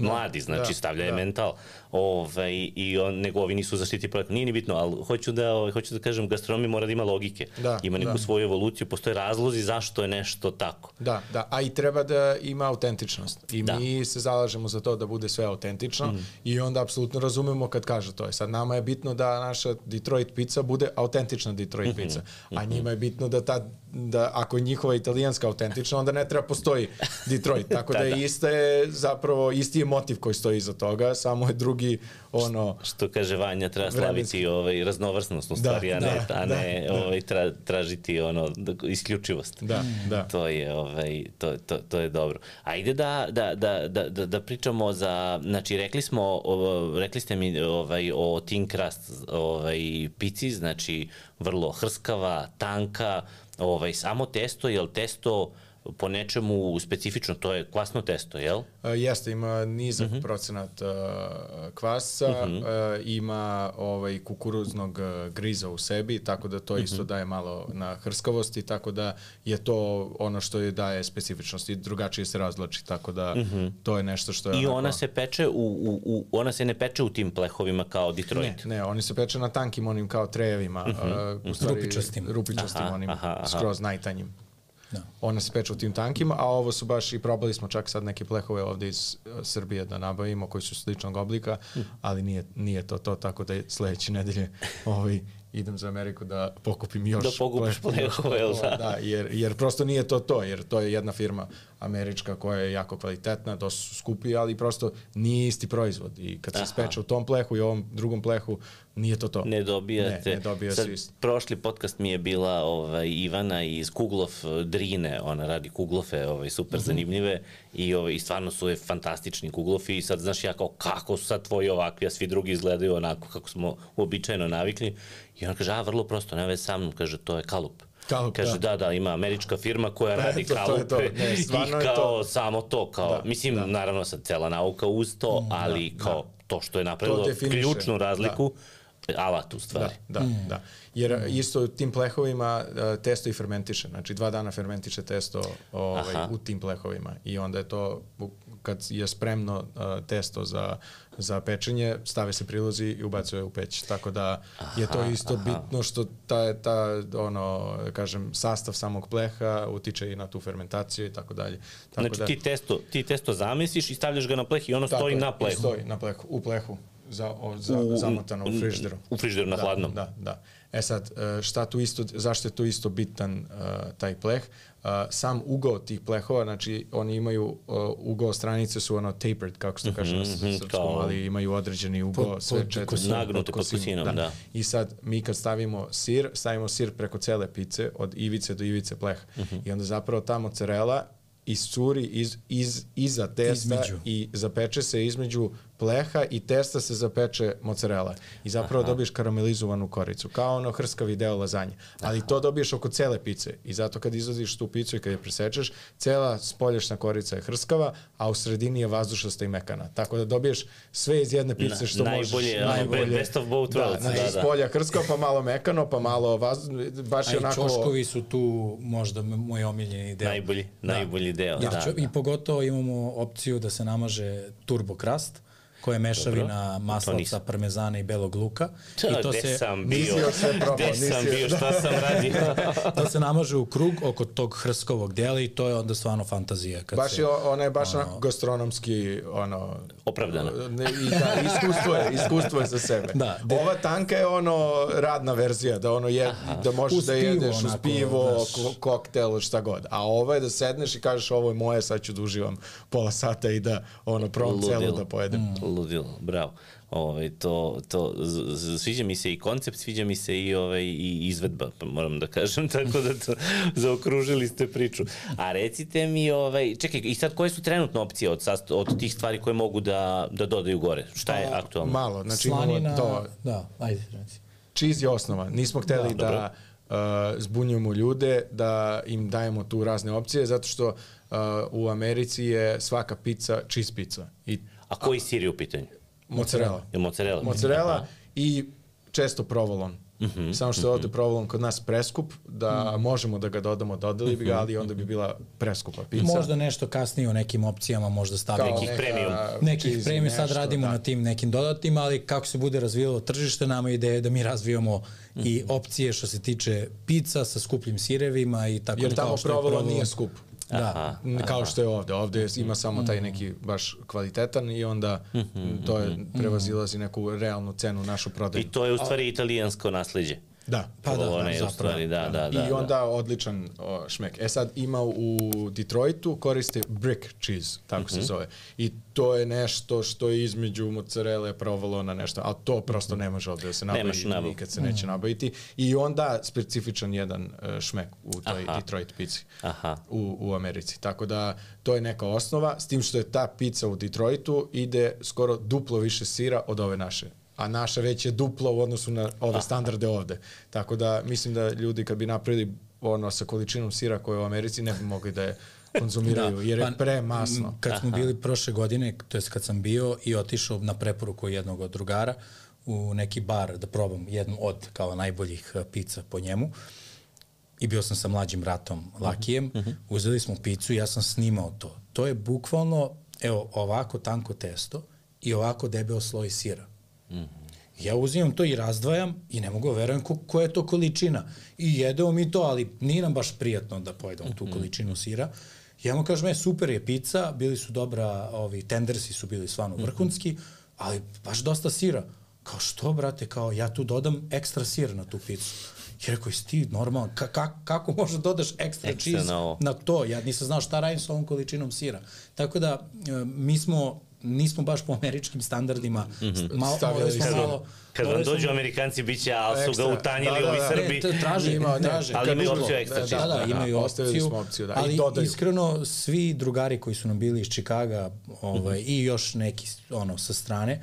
mladi, znači da, stavlja da. je mental, ovaj, i on, nego ovi nisu zaštiti projekat, nije ni bitno, ali hoću da, ovaj, hoću da kažem, gastronomija mora da ima logike, Da, ima neku da. svoju evoluciju, postoje razlozi zašto je nešto tako. Da, da, a i treba da ima autentičnost. I Da. mi se zalažemo za to da bude sve autentično mm. i onda apsolutno razumemo kad kaže to. Sad nama je bitno da naša Detroit pizza bude autentična Detroit Mhm. pizza, a njima je bitno da ta da ako je njihova italijanska autentična, onda ne treba postoji Detroit. [LAUGHS] Tako da, Da, da, da. iste je zapravo isti je motiv koji stoji iza toga, samo je drugi ono Što kaže Vanja, treba Vremenski. slaviti ovaj, raznovrsnost u Da, stvari, a ne, da, a da, ne da. ovaj, tra, tražiti ono, da- isključivost. Da, da. To je, ovaj, to, to, to je dobro. Ajde da, da, da, da, da, da pričamo za, znači rekli smo, o, rekli ste mi ovaj, o thin crust ovaj, pici, znači vrlo hrskava, tanka, ovaj, samo testo, jel testo po nečemu specifično, to je kvasno testo, jel? Uh, jeste, ima nizak Mhm. uh -huh. procenat uh, kvasca, uh -huh. uh, ima ovaj kukuruznog uh, griza u sebi, tako da to Mhm. isto daje malo na hrskavosti, tako da je to ono što je daje specifičnost i drugačije se razlači, tako da uh -huh. to je nešto što je Mhm. I onako... ona se peče u, u, u, ona se ne peče u tim plehovima kao Detroit. Ne, ne, oni se peče na tankim onim kao trejevima, uh -huh. uh, u stvari, Rupičastim. rupičastim Aha, onim, aha, aha. skroz najtanjim. Da. Ona se peče u tim tankima, a ovo su baš i probali smo čak sad neke plehove ovde iz uh, Srbije da nabavimo koji su sličnog oblika, ali nije, nije to to, tako da je sledeće nedelje [LAUGHS] ovaj, idem za Ameriku da pokupim još Da pokupiš plehove, da? da, jer, jer prosto nije to to, jer to je jedna firma američka koja je jako kvalitetna, dosta su skupi, ali prosto nije isti proizvod i kad se Aha. speče u tom plehu i ovom drugom plehu, nije to to. Ne dobijate. Ne, ne dobija Sad, isto. Prošli podcast mi je bila ovaj, Ivana iz Kuglov eh, Drine, ona radi Kuglofe, ovaj, super Mhm. zanimljive i, ovaj, i stvarno su je fantastični Kuglofi i sad znaš ja kao kako su sad tvoji ovakvi, a svi drugi izgledaju onako kako smo uobičajeno navikli i ona kaže, a vrlo prosto, ne već sa mnom, kaže, to je kalup. Kalup, kaže, da. da, da, ima američka firma koja Pa radi eto, to je kalupe to. Ne, i je kao to. samo to, kao, Da, mislim, da. naravno sad cela nauka uz to, ali kao to što je napravilo ključnu razliku, alat u stvari. Da, da, da. Jer isto u tim plehovima uh, testo i fermentiše. Znači dva dana fermentiše testo ovaj, Aha. u tim plehovima i onda je to kad je spremno uh, testo za, za pečenje, stave se prilozi i ubacuje u peć. Tako da je to isto aha. bitno što ta, ta ono, kažem, sastav samog pleha utiče i na tu fermentaciju i tako dalje. Tako znači da, ti testo, ti testo zamesiš i stavljaš ga na pleh i ono tako stoji je, na plehu. Stoji na plehu, u plehu za, o, za, U- zamotano u frižderu. U frižderu na da, hladnom. Da, da. E sad, e, šta tu isto, zašto je tu isto bitan uh, taj pleh? Sam ugao tih plehova, znači oni imaju, uh, ugao stranice su ono tapered, kako se to kaže na mhm, srpskom, kao- ali imaju određeni ugao, Pod- sve pod četiri. Nagnute pod kosinom, da. I sad, mi kad stavimo sir, stavimo sir preko cele pice, od ivice do ivice pleha. Mhm. I onda zapravo ta mozzarella iscuri iz, iz, iza testa Između. i zapeče se između pleha i testa se zapeče mozzarella. I zapravo Aha. dobiješ karamelizovanu koricu, kao ono hrskavi deo lazanje. Ali to dobiješ oko cele pice. I zato kad izvadiš tu picu i kad je presečeš, cela spolješna korica je hrskava, a u sredini je vazdušasta i mekana. Tako da dobiješ sve iz jedne pice Na- što najbolje, možeš. ono, best of both da, worlds, Znači, da, da. spolja hrskava, pa malo mekano, pa malo vazdušno. Baš A je i onako... čoškovi su tu možda moj omiljeni deo. Najbolji, najbolji deo, Ja, da, da. I pogotovo imamo opciju da se namaže turbo krast, koja je mešavina Dobro. Maslaca, parmezana i belog luka. To, I to gde se, sam bio, probao, gde sam bio, šta [LAUGHS] sam radio. to se namaže u krug oko tog hrskovog dela i to je onda stvarno fantazija. Kad Baš se, je, ona je baš onako gastronomski, ono... Opravdana. [LAUGHS] Ne, I da, iskustvo je, iskustvo je za sebe. Da, de- Ova tanka je ono radna verzija, da ono je, da možeš Uz da jedeš uz pivo, ko, koktel, šta god. A ovo je da sedneš i kažeš ovo je moje, sad ću da uživam pola sata i da ono probam celu Ludilo. da pojedem. Mm. Ludilo, bravo. Ovaj to to sviđa mi se i koncept, sviđa mi se i ovaj i izvedba, pa moram da kažem, [LAUGHS] tako da to zaokružili ste priču. A recite mi ovaj čekaj, i sad koje su trenutno opcije od sast, od tih stvari koje mogu da da dodaju gore? Šta je aktualno? Malo, znači Slanina, imamo to, da, ajde, reci. cheese je osnova. Nismo hteli Da, da, da uh, zbunjujemo ljude, da im dajemo tu razne opcije, zato što uh, u Americi je svaka pizza cheese pizza. I A koji sir je u pitanju? mozzarella. Je mozzarella? Mozzarella Aha. i često provolon. Mm -hmm, Samo što je ovde provolon kod nas preskup, da možemo da ga dodamo, dodali bi ga, ali onda bi bila preskupa pizza. Možda nešto kasnije u nekim opcijama možda stavimo. Nekih premium. nekih cheese premium sad radimo da. na tim nekim dodatim, ali kako se bude razvijalo tržište, nama je ideja da mi razvijamo i opcije što se tiče pizza sa skupljim sirevima i tako Jer tamo kao što je provolon provolon. nije skup. Da. N- Kao što je ovde. Ovde ima samo taj neki baš kvalitetan i onda to je prevazilazi neku realnu cenu našu prodaju. I to je u stvari italijansko nasleđe. Da. Pa da, da, zapravo. stvari, da, da, da. I onda odličan o, šmek. E sad ima u Detroitu koriste brick cheese, tako Mhm. se zove. I to je nešto što je između mozzarelle, provolona, nešto, a to prosto ne može ovde da se nabavi, nikad se neće nabaviti. I onda specifičan jedan uh, šmek u toj Aha. Detroit pici Aha. u, u Americi. Tako da to je neka osnova, s tim što je ta pizza u Detroitu ide skoro duplo više sira od ove naše a naša već je duplo u odnosu na ove standarde ovde. Tako da mislim da ljudi kad bi napravili ono sa količinom sira koje je u Americi ne bi mogli da je konzumiraju, jer je Pa, premasno. Kad smo bili prošle godine, to jest kad sam bio i otišao na preporuku jednog od drugara u neki bar da probam jednu od kao najboljih eh, pizza po njemu, i bio sam sa mlađim bratom Lakijem, uzeli smo picu i ja sam snimao to. To je bukvalno, evo, ovako tanko testo i ovako debeo sloj sira. Ja uzimam to i razdvajam i ne mogu da verujem ko, koja je to količina. I jedemo mi to, ali nije nam baš prijatno da pojedemo tu količinu sira. Ja mu kažem, e, super je pizza, bili su dobra, ovi tendersi su bili stvarno vrhunski, ali baš dosta sira. Kao što, brate, kao ja tu dodam ekstra sir na tu picu. I rekao, jesi ti normalan, ka, ka, kako možeš da dodaš ekstra, cheese na na to? Ja nisam znao šta radim sa ovom količinom sira. Tako da, e, mi smo nismo baš po američkim standardima. Mm -hmm. Malo, Stavljali morali smo malo, Kad vam morali smo- dođu Amerikanci, bit će, ali su ga utanjili Da, da, ovi da. Srbi. Ne, traže, Ima, ne, traže. ali imaju opciju ekstra da, cheese. Da, da, imaju ostavili opciju, smo opciju, da, i ali dodaju. iskreno svi drugari koji su nam bili iz Čikaga ovaj, i još neki ono sa strane,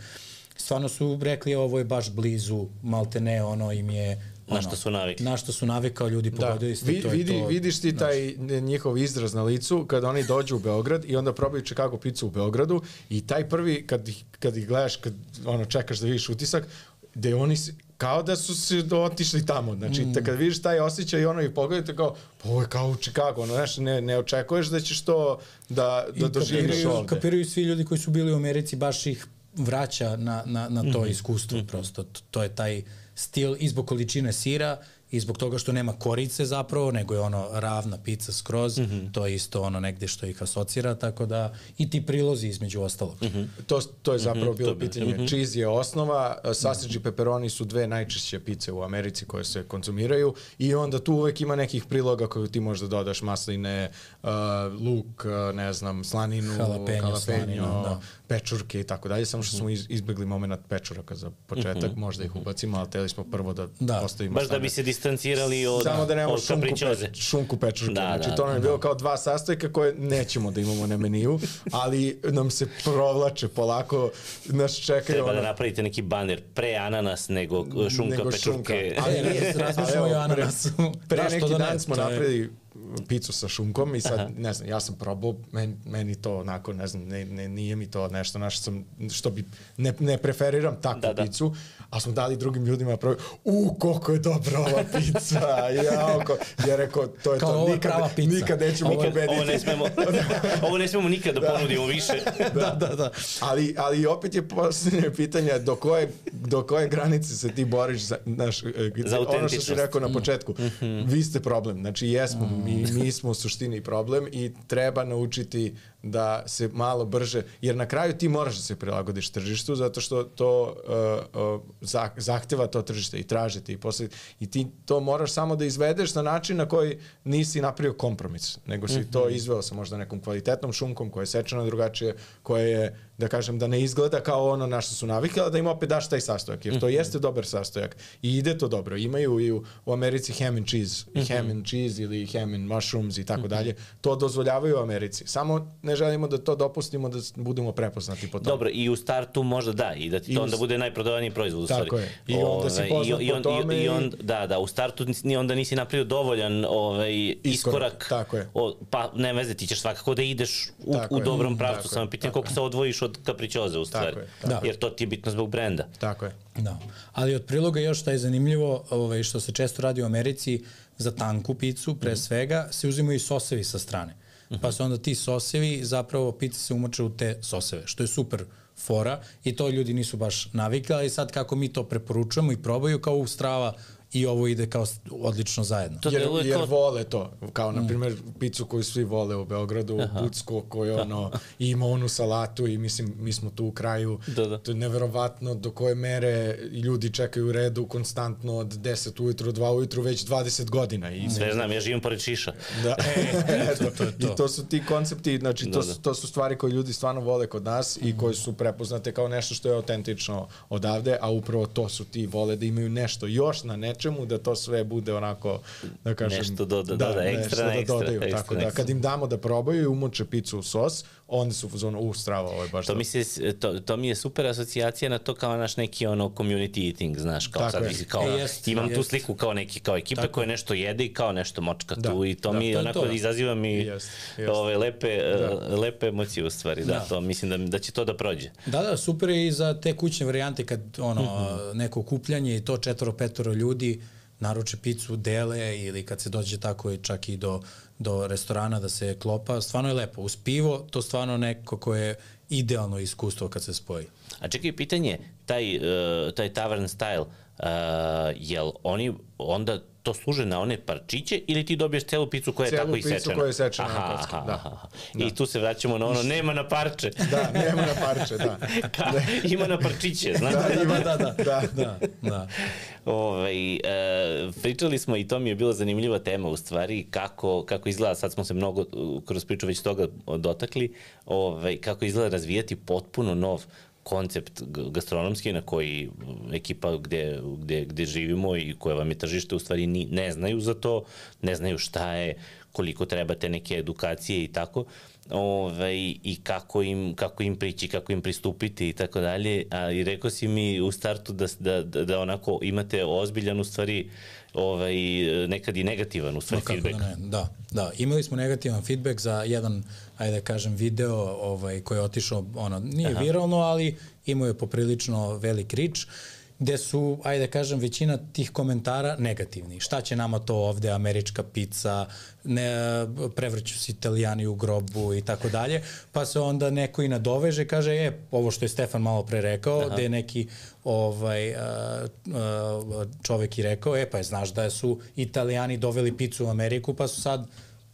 stvarno su rekli ovo je baš blizu, malte ne, ono im je Na ono, što su navikli. Na što su navikao, ljudi Da, pogodili ste, vi, to vidi, to. vidiš ti taj njihov izraz na licu kada oni dođu u Beograd i onda probaju Chicago picu u Beogradu i taj prvi, kad kad ih gledaš, kad ono, čekaš da vidiš utisak, gde oni kao da su se otišli tamo. Znači, mm. kad vidiš taj osjećaj i ono i pogledajte kao, pa ovo je kao u Chicago, ono, znaš, ne, ne očekuješ da ćeš to da, da doživiš ovde. Kapiraju svi ljudi koji su bili u Americi, baš ih vraća na, na, na to mm -hmm. iskustvo, mm -hmm. prosto. To je taj stil izbog količine sira, i zbog toga što nema korice zapravo, nego je ono ravna pizza skroz, mm -hmm. to je isto ono negde što ih asocira, tako da i ti prilozi između ostalog. Mm -hmm. to, to je zapravo mm -hmm. bilo pitanje. Mm -hmm. Cheese je osnova, sausage i pepperoni su dve najčešće pice u Americi koje se konzumiraju i onda tu uvek ima nekih priloga koje ti možda dodaš masline, uh, luk, uh, ne znam, slaninu, jalapeno, jalapeno slaninu, da. Pečurke i tako dalje, samo što smo iz, izbegli moment pečuraka za početak, mm -hmm. možda ih ubacimo, ali teli smo prvo da, da. postavimo Baš da bi se distancirali od, Samo da nemamo šunku, pe, šunku pečurke. Da, znači, da, to nam je da. bilo kao dva sastojka koje nećemo da imamo na meniju, ali nam se provlače polako, nas čekaju. Treba da napravite neki baner, pre ananas nego šunka nego pečurke. Šunka. Ali, ali [LAUGHS] razmišljamo i o ananasu. Pre, pre neki dan smo napravili picu sa šunkom i sad, Aha. ne znam, ja sam probao, men, meni to onako, ne znam, ne, ne, nije mi to nešto našto sam, što bi, ne, ne preferiram takvu da, da. picu, a smo dali drugim ljudima da probaju, u, koliko je dobra ova pizza, [LAUGHS] ja, oko, ja rekao, to je Kao to, nikad, nikad nećemo nikad, pobediti. Ovo ne smemo, [LAUGHS] ovo ne smemo nikad da, da ponudimo više. [LAUGHS] da, da, da. Ali, ali opet je posljednje pitanje, do koje, do koje granice se ti boriš za, naš, za ono što si rekao na početku, mm -hmm. vi ste problem, znači jesmo, mm. mi, mi smo u suštini problem i treba naučiti da se malo brže, jer na kraju ti moraš da se prilagodiš tržištu zato što to uh, uh, zahteva to tržište i traže ti i posle i ti to moraš samo da izvedeš na način na koji nisi napravio kompromis, nego si mm -hmm. to mhm. izveo sa možda nekom kvalitetnom šunkom koja je sečena drugačije, koja je da kažem, da ne izgleda kao ono na što su navikli, ali da im opet daš taj sastojak, jer to mhm. jeste dobar sastojak i ide to dobro. Imaju i u, u Americi ham and cheese, i ham mhm. and cheese ili ham and mushrooms i tako mhm. dalje. To dozvoljavaju u Americi. Samo ne želimo da to dopustimo da budemo prepoznati po tome. Dobro, i u startu možda da, i da ti to onda bude najprodavaniji proizvod u stvari. Tako je. I onda si poznat i, on, po tome. I, i on, da, da, u startu ni onda nisi napravio dovoljan ovaj, iskorak. iskorak tako je. O, pa ne veze, ti ćeš svakako da ideš u, u dobrom pravcu, samo pitanje koliko se odvojiš od kapričoze u stvari. Tako je, tako. Da. Jer to ti je bitno zbog brenda. Tako je. Da. Ali od priloga još šta je zanimljivo, ovaj, što se često radi u Americi, za tanku picu, pre mm -hmm. svega, se uzimaju i sosevi sa strane. Mm. Pa se onda ti sosevi, zapravo pica se umoče u te soseve, što je super fora i to ljudi nisu baš navikli, ali sad kako mi to preporučujemo i probaju kao u strava i ovo ide kao odlično zajedno. To jer, jer vole to, kao na mm. primjer picu koju svi vole u Beogradu, Aha. Bucko koji ono, ima onu salatu i mislim mi smo tu u kraju, da, da. to je neverovatno do koje mere ljudi čekaju u redu konstantno od 10 ujutru, 2 ujutru već 20 godina. I Sve znam, ja živim pored Šiša. Da, [LAUGHS] [LAUGHS] e, to, to, to. I to su ti koncepti, znači to, da, da. to su stvari koje ljudi stvarno vole kod nas i koje su prepoznate kao nešto što je autentično odavde, a upravo to su ti vole da imaju nešto još na net nečemu da to sve bude onako, da kažem... Nešto do, da, da, da, ekstra, da ekstra, dodaju, ekstra, tako ekstra. da kad im damo da probaju i umoče picu u sos, onda su u zonu, u strava, ovo je baš to. Mi se, to, to mi je super asocijacija na to kao naš neki ono community eating, znaš, kao tako sad, je. kao, e, jest, imam jest. tu sliku kao neki, kao ekipe tako. koje nešto jede i kao nešto močka da, tu i to da, mi to onako to. izaziva mi jest, jest. ove lepe, da. Uh, lepe emocije u stvari, da, da, to mislim da, da će to da prođe. Da, da, super je i za te kućne varijante kad ono, mm -hmm. neko kupljanje i to četvoro, petoro ljudi, naruče picu, dele ili kad se dođe tako i čak i do, do restorana da se klopa, stvarno je lepo. Uz pivo to stvarno neko koje je idealno iskustvo kad se spoji. A čekaj, pitanje, taj, uh, taj tavern style, uh, jel oni onda to služe na one parčiće ili ti dobiješ celu picu koja je celu tako isečena? Celu picu koja je isečena aha, na kocka, da. Aha. da. I tu se vraćamo na ono, nema na parče. [LAUGHS] da, nema na parče, da. [LAUGHS] Ka, ima na parčiće, znaš? Da, ima, da, da. [LAUGHS] da, da, da. Ove, ovaj, e, pričali smo i to mi je bila zanimljiva tema u stvari, kako, kako izgleda, sad smo se mnogo kroz priču već toga dotakli, ove, ovaj, kako izgleda razvijati potpuno nov koncept gastronomski na koji ekipa gde, gde, gde živimo i koje vam je tržište u stvari ni, ne znaju za to, ne znaju šta je, koliko trebate neke edukacije i tako ovaj, i kako im, kako im prići, kako im pristupiti i tako dalje. A i rekao si mi u startu da, da, da, da onako imate ozbiljan u stvari ovaj, nekad i negativan u stvari no, feedback. Da, ne, da, da, imali smo negativan feedback za jedan, ajde da kažem, video ovaj, koji je otišao, ono, nije Aha. viralno, ali imao je poprilično velik rič gde su, ajde da kažem, većina tih komentara negativni. Šta će nama to ovde, američka pizza, ne, prevrću se italijani u grobu i tako dalje, pa se onda neko i nadoveže, kaže, je, ovo što je Stefan malo pre rekao, Aha. gde je neki ovaj, a, a, čovek i rekao, e, pa je, znaš da su italijani doveli picu u Ameriku, pa su sad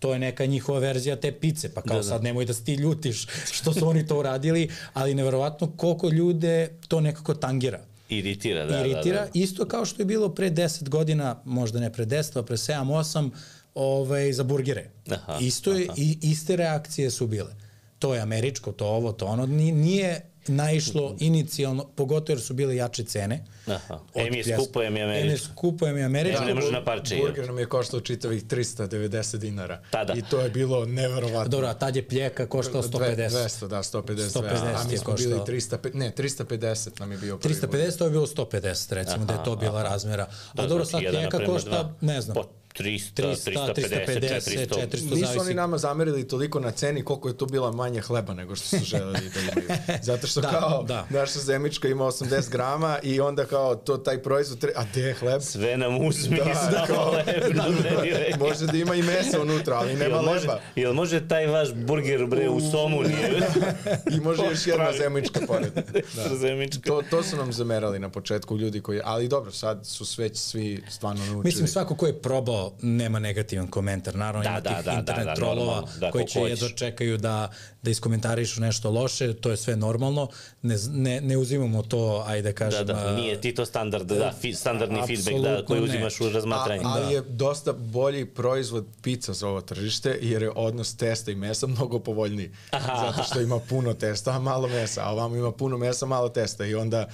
to je neka njihova verzija te pice, pa kao da, da. sad nemoj da se ti ljutiš [LAUGHS] što su oni to uradili, ali neverovatno koliko ljude to nekako tangira. Iritira, da, Iritira, da, da. isto kao što je bilo pre 10 godina, možda ne pre 10, pa pre 7, 8, ovaj, za burgere. Aha, isto je, aha. i, iste reakcije su bile. To je američko, to ovo, to ono. Nije naišlo inicijalno, pogotovo jer su bile jače cene. Aha. Em je skupo, em je američko. Em je skupo, em je američko. Da, ne može na parče. Burger nam je koštao čitavih 390 dinara. Tada. I to je bilo neverovatno. Dobro, a tad je pljeka koštao 150. 200, da, 150. 150 a mi smo bili 300, ne, 350 nam je bio prvi 350, to je bilo 150, recimo, aha, da je to bila aha. razmera. Da, a dobro, znači, sad pljeka košta, ne znam. Po 300, 300 350, 400. 400 Nisu oni nama zamerili toliko na ceni koliko je to bila manje hleba nego što su želeli da imaju. [LAUGHS] Zato što da, kao da. naša zemička ima 80 grama i onda kao to taj proizvod, tre... a gde je hleb? Sve nam uzmi da, kao, [LAUGHS] hleb. Da, da, može da ima i meso unutra, ali nema jel može, leba. Jel može taj vaš burger bre u somu nije? [LAUGHS] I može još jedna zemička pored. Da. zemička. To, to su nam zamerali na početku ljudi koji, ali dobro, sad su sve svi stvarno naučili. Mislim, svako ko je probao nema negativan komentar. Naravno, da, ima da, tih da, internet da, da, trolova da, koji će jedno čekaju da, da iskomentarišu nešto loše, to je sve normalno. Ne, ne, ne uzimamo to, ajde da kažem... Da, da, nije ti to standard, da, fi, standardni feedback da, koji uzimaš u razmatranje. A, ali da. je dosta bolji proizvod pizza za ovo tržište, jer je odnos testa i mesa mnogo povoljniji. Aha. Zato što ima puno testa, a malo mesa, a ovamo ima puno mesa, malo testa i onda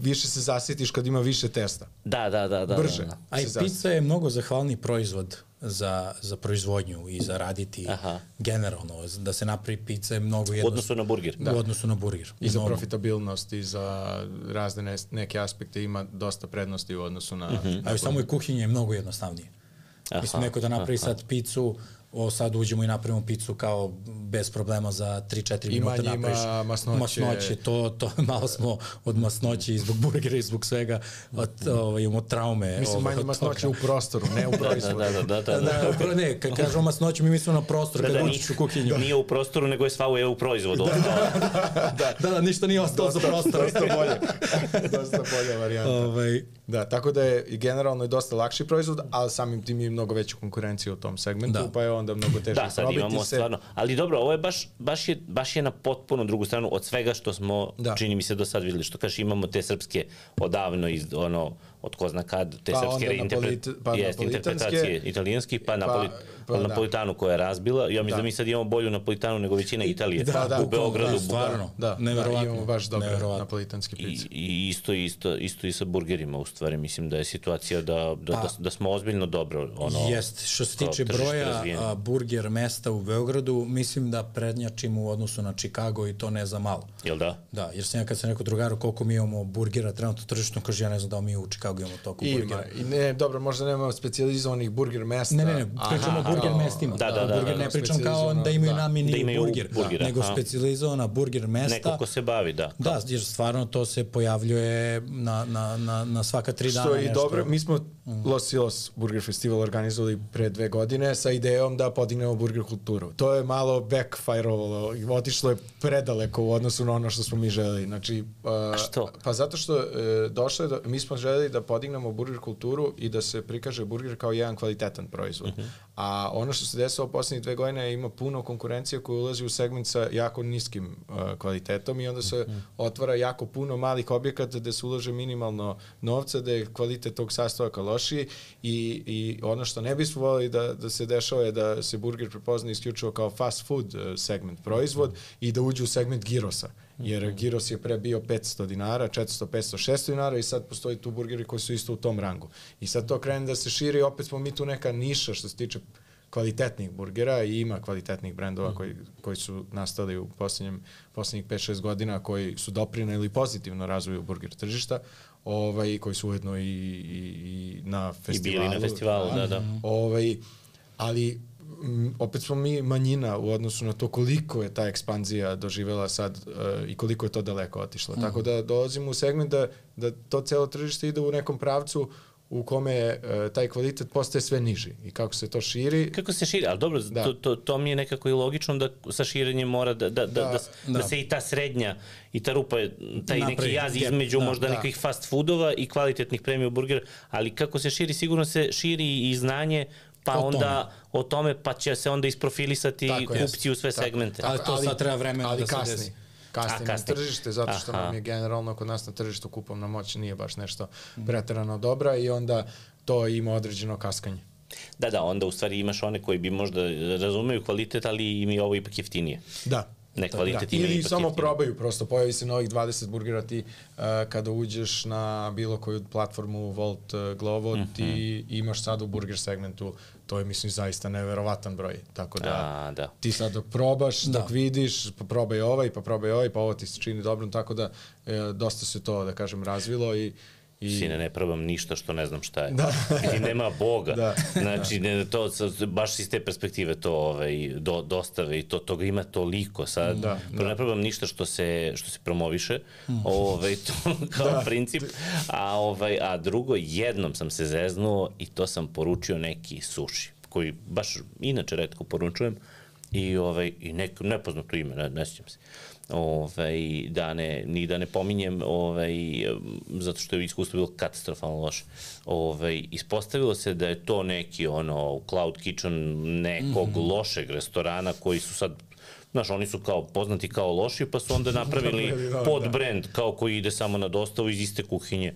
više se zasjetiš kad ima više testa. Da, da, da. da Brže. Da, da. A i pizza je mnogo zahvalni proizvod za, za proizvodnju i za raditi Aha. generalno. Da se napravi pizza je mnogo jednostavno. U odnosu na burger. Da. U odnosu na burger. I za profitabilnost i za razne ne, neke aspekte ima dosta prednosti u odnosu na... Uh -huh. A samo i kuhinje je mnogo jednostavnije. Aha, Mislim, neko da napravi aha. sad picu, o, sad uđemo i napravimo picu kao bez problema za 3-4 minuta napraviš. Ima masnoće. Masnoće, to, to [LAUGHS] malo smo od masnoće i zbog burgera i zbog svega od, o, imamo traume. Mislim, manje masnoće u prostoru, ne u da, proizvodu. da, da, da, da, da. da, ne, kad kažemo masnoću, mi mislimo na prostor, da, kad da, učiš u kuhinju. Da. Nije u prostoru, nego je sva u EU proizvodu. da, da, da, da, da, ništa nije ostalo za prostor. Dosta bolje. [LAUGHS] dosta bolja varijanta. Ovaj, Da, tako da je i generalno je dosta lakši proizvod, ali samim tim i mnogo veću konkurenciju u tom segmentu, da. pa je onda mnogo teže da, sad imamo se. Stvarno, ali dobro, ovo je baš, baš, je, baš je na potpuno drugu stranu od svega što smo, da. čini mi se do sad videli, što kažeš imamo te srpske odavno iz, ono, od ko zna kad, te pa srpske reinterpre... pa jest, interpretacije italijanskih, pa, pa, napoli, pa, da. napolitanu koja je razbila. Ja mislim da. da mi sad imamo bolju napolitanu nego većina Italije. Da, da, u Beogradu. Da, stvarno, da, da, imamo baš dobre napolitanske pice. I, I isto, isto, isto i sa burgerima, u stvari. Mislim da je situacija da, da, pa, da, da smo ozbiljno dobro. Ono, jest, što se tiče broja a, burger mesta u Beogradu, mislim da prednjačimo u odnosu na Chicago i to ne za malo. Jel da? Da, jer sam ja kad sam rekao drugaru koliko mi imamo burgera trenutno tržišno, kaže ja ne znam da mi u Chicago imamo toliko Ima. burgera. I ne, dobro, možda nemamo specializovanih burger mesta. Ne, ne, ne, pričamo o burger mestima. Da, da, da. Burger da, ne pričam kao da imaju da. namjeni da imaju burger, burgera, nego specializovana burger mesta. Neko ko se bavi, da. Da, jer stvarno to se pojavljuje na, na, na, na svaka tri dana Što je i dobro, mi smo mm. Los Silos Burger Festival organizovali pre dve godine sa idejom da podignemo burger kulturu. To je malo backfireovalo i otišlo je predaleko u odnosu na ono što smo mi želeli. Znači, uh, što? Pa zato što uh, došlo je da, mi smo želeli da podignemo burger kulturu i da se prikaže burger kao jedan kvalitetan proizvod. Uh mhm. -huh. A ono što se desilo u poslednjih dve godine ima puno konkurencije koja ulazi u segment sa jako niskim uh, kvalitetom i onda se uh mhm. -huh. otvara jako puno malih objekata gde se ulaže minimalno novca, da je kvalitet tog sastojaka lošiji i, i ono što ne bismo volili da, da se dešava je da se burger prepozna isključivo kao fast food uh, segment proizvod uh mhm. -huh. i da uđe u segment girosa jer mhm. Giros je pre bio 500 dinara, 400, 500, 600 dinara i sad postoji tu burgeri koji su isto u tom rangu. I sad to krene da se širi opet smo mi tu neka niša što se tiče kvalitetnih burgera i ima kvalitetnih brendova mm. koji, koji su nastali u posljednjem, posljednjih 5-6 godina koji su doprineli pozitivno razvoju burger tržišta ovaj, koji su ujedno i, i, i na festivalu. I bili na festivalu, da, da. da. Ovaj, ali opet smo mi manjina u odnosu na to koliko je ta ekspanzija doživela sad uh, i koliko je to daleko otišlo. Mm. Tako da dolazimo u segment da, da to celo tržište ide u nekom pravcu u kome uh, taj kvalitet postaje sve niži i kako se to širi. Kako se širi, ali dobro, da. to, to, to mi je nekako i logično da sa širenjem mora da, da, da, da, da, da se i ta srednja i ta rupa, taj Napravi, neki jaz između da, možda da. nekih fast foodova i kvalitetnih premium burgera, ali kako se širi, sigurno se širi i znanje pa o onda tome. o tome, pa će se onda isprofilisati tako kupci u sve tako, segmente. Tako, ali to sad treba vremena ali da kasni. se desi. Kasni na tržište, zato što Aha. nam je generalno kod nas na tržištu kupovna moć nije baš nešto preterano dobra i onda to ima određeno kaskanje. Da, da, onda u stvari imaš one koji bi možda razumeju kvalitet, ali im je ovo ipak jeftinije. Da, ne kvalitet da. Ili samo probaju, prosto pojavi se novih 20 burgera ti uh, kada uđeš na bilo koju platformu Volt uh, Glovo, mm -hmm. ti imaš sad u burger segmentu to je mislim zaista neverovatan broj. Tako da, A, da. ti sad dok probaš, da. dok vidiš, pa probaj ovaj, pa probaj ovaj, pa ovo ti se čini dobro, tako da e, dosta se to, da kažem, razvilo i I... Sine, ne probam ništa što ne znam šta je. Da. [LAUGHS] I nema Boga. Da. Znači, ne, to, baš iz te perspektive to ovaj, do, dostave i to, toga ima toliko sad. Da, da. Ne probam ništa što se, što se promoviše, mm. ovaj, to [LAUGHS] kao da. princip. A, ovaj, a drugo, jednom sam se zeznuo i to sam poručio neki suši, koji baš inače redko poručujem i, ovaj, i nek, nepoznato ime, ne, ne sjećam se ovaj, da ne, ni da ne pominjem, ovaj, zato što je iskustvo bilo katastrofalno loše. Ovaj, ispostavilo se da je to neki ono cloud kitchen nekog mm -hmm. lošeg restorana koji su sad Znaš, oni su kao poznati kao loši, pa su onda [LAUGHS] napravili da, pod brand kao koji ide samo na dostavu iz iste kuhinje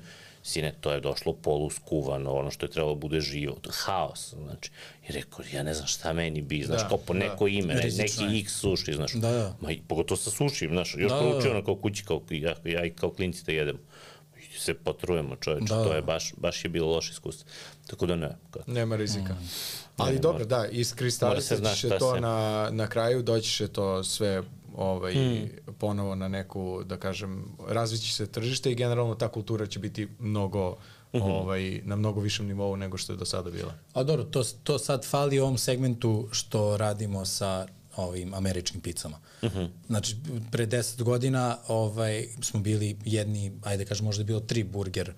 sine, to je došlo polu skuvano, ono što je trebalo da bude živo, haos, znači, i rekao, ja ne znam šta meni bi, znaš, da, kao po da. neko da, ime, ne, neki X suši, znaš, da, da. ma i pogotovo sa sušim, znaš, još da, proučio da. ono kao kući, kao, ja, ja i kao klinci da jedemo i se potrujemo čoveče, da, to je baš, baš je bilo loše iskustvo. Tako da ne. Kako. Nema rizika. Mm. Ali ne, dobro, da, iskristalisat će to se... na, na kraju, doći će to sve ovaj, hmm. ponovo na neku, da kažem, razvići se tržište i generalno ta kultura će biti mnogo Mm -hmm. ovaj, na mnogo višem nivou nego što je do sada bila. A dobro, to, to sad fali u ovom segmentu što radimo sa ovim američkim picama. Mm -hmm. Znači, pre 10 godina ovaj, smo bili jedni, ajde kažem, možda je bilo tri burger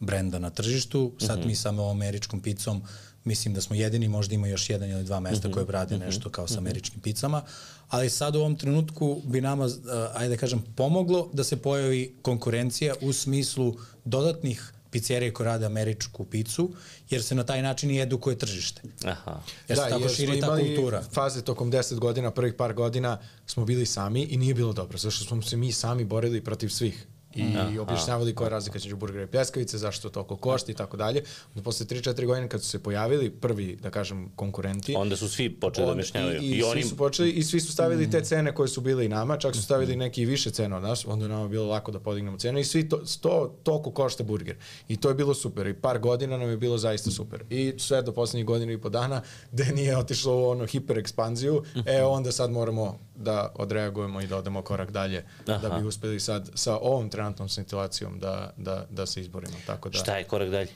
brenda na tržištu, sad mm -hmm. mi samo američkom picom mislim da smo jedini, možda ima još jedan ili dva mesta mm -hmm. koje rade -hmm. nešto kao sa američkim picama, ali sad u ovom trenutku bi nama, uh, ajde kažem, pomoglo da se pojavi konkurencija u smislu dodatnih pizzerije koje rade američku picu, jer se na taj način i edukuje tržište. Aha. Jer da, se tako širi ta kultura. faze tokom 10 godina, prvih par godina smo bili sami i nije bilo dobro, zašto smo se mi sami borili protiv svih i da, objašnjavali koja je razlika između burgera i pljeskavice, zašto to toliko košta i tako dalje. Onda posle 3-4 godine kad su se pojavili prvi, da kažem, konkurenti, onda su svi počeli da objašnjavaju. I, i, I oni... svi su počeli i svi su stavili te cene koje su bile i nama, čak su stavili neki više cene od nas, onda je nama bilo lako da podignemo cenu i svi to, to toliko košta burger. I to je bilo super i par godina nam je bilo zaista super. I sve do poslednjih godina i po dana [LAUGHS] gde nije otišlo u ono hiper ekspanziju, e onda sad moramo da odreagujemo i da odemo korak dalje Aha. da bi uspeli sad sa ovom trenutnom situacijom da, da, da se izborimo. Tako da, Šta je korak dalje?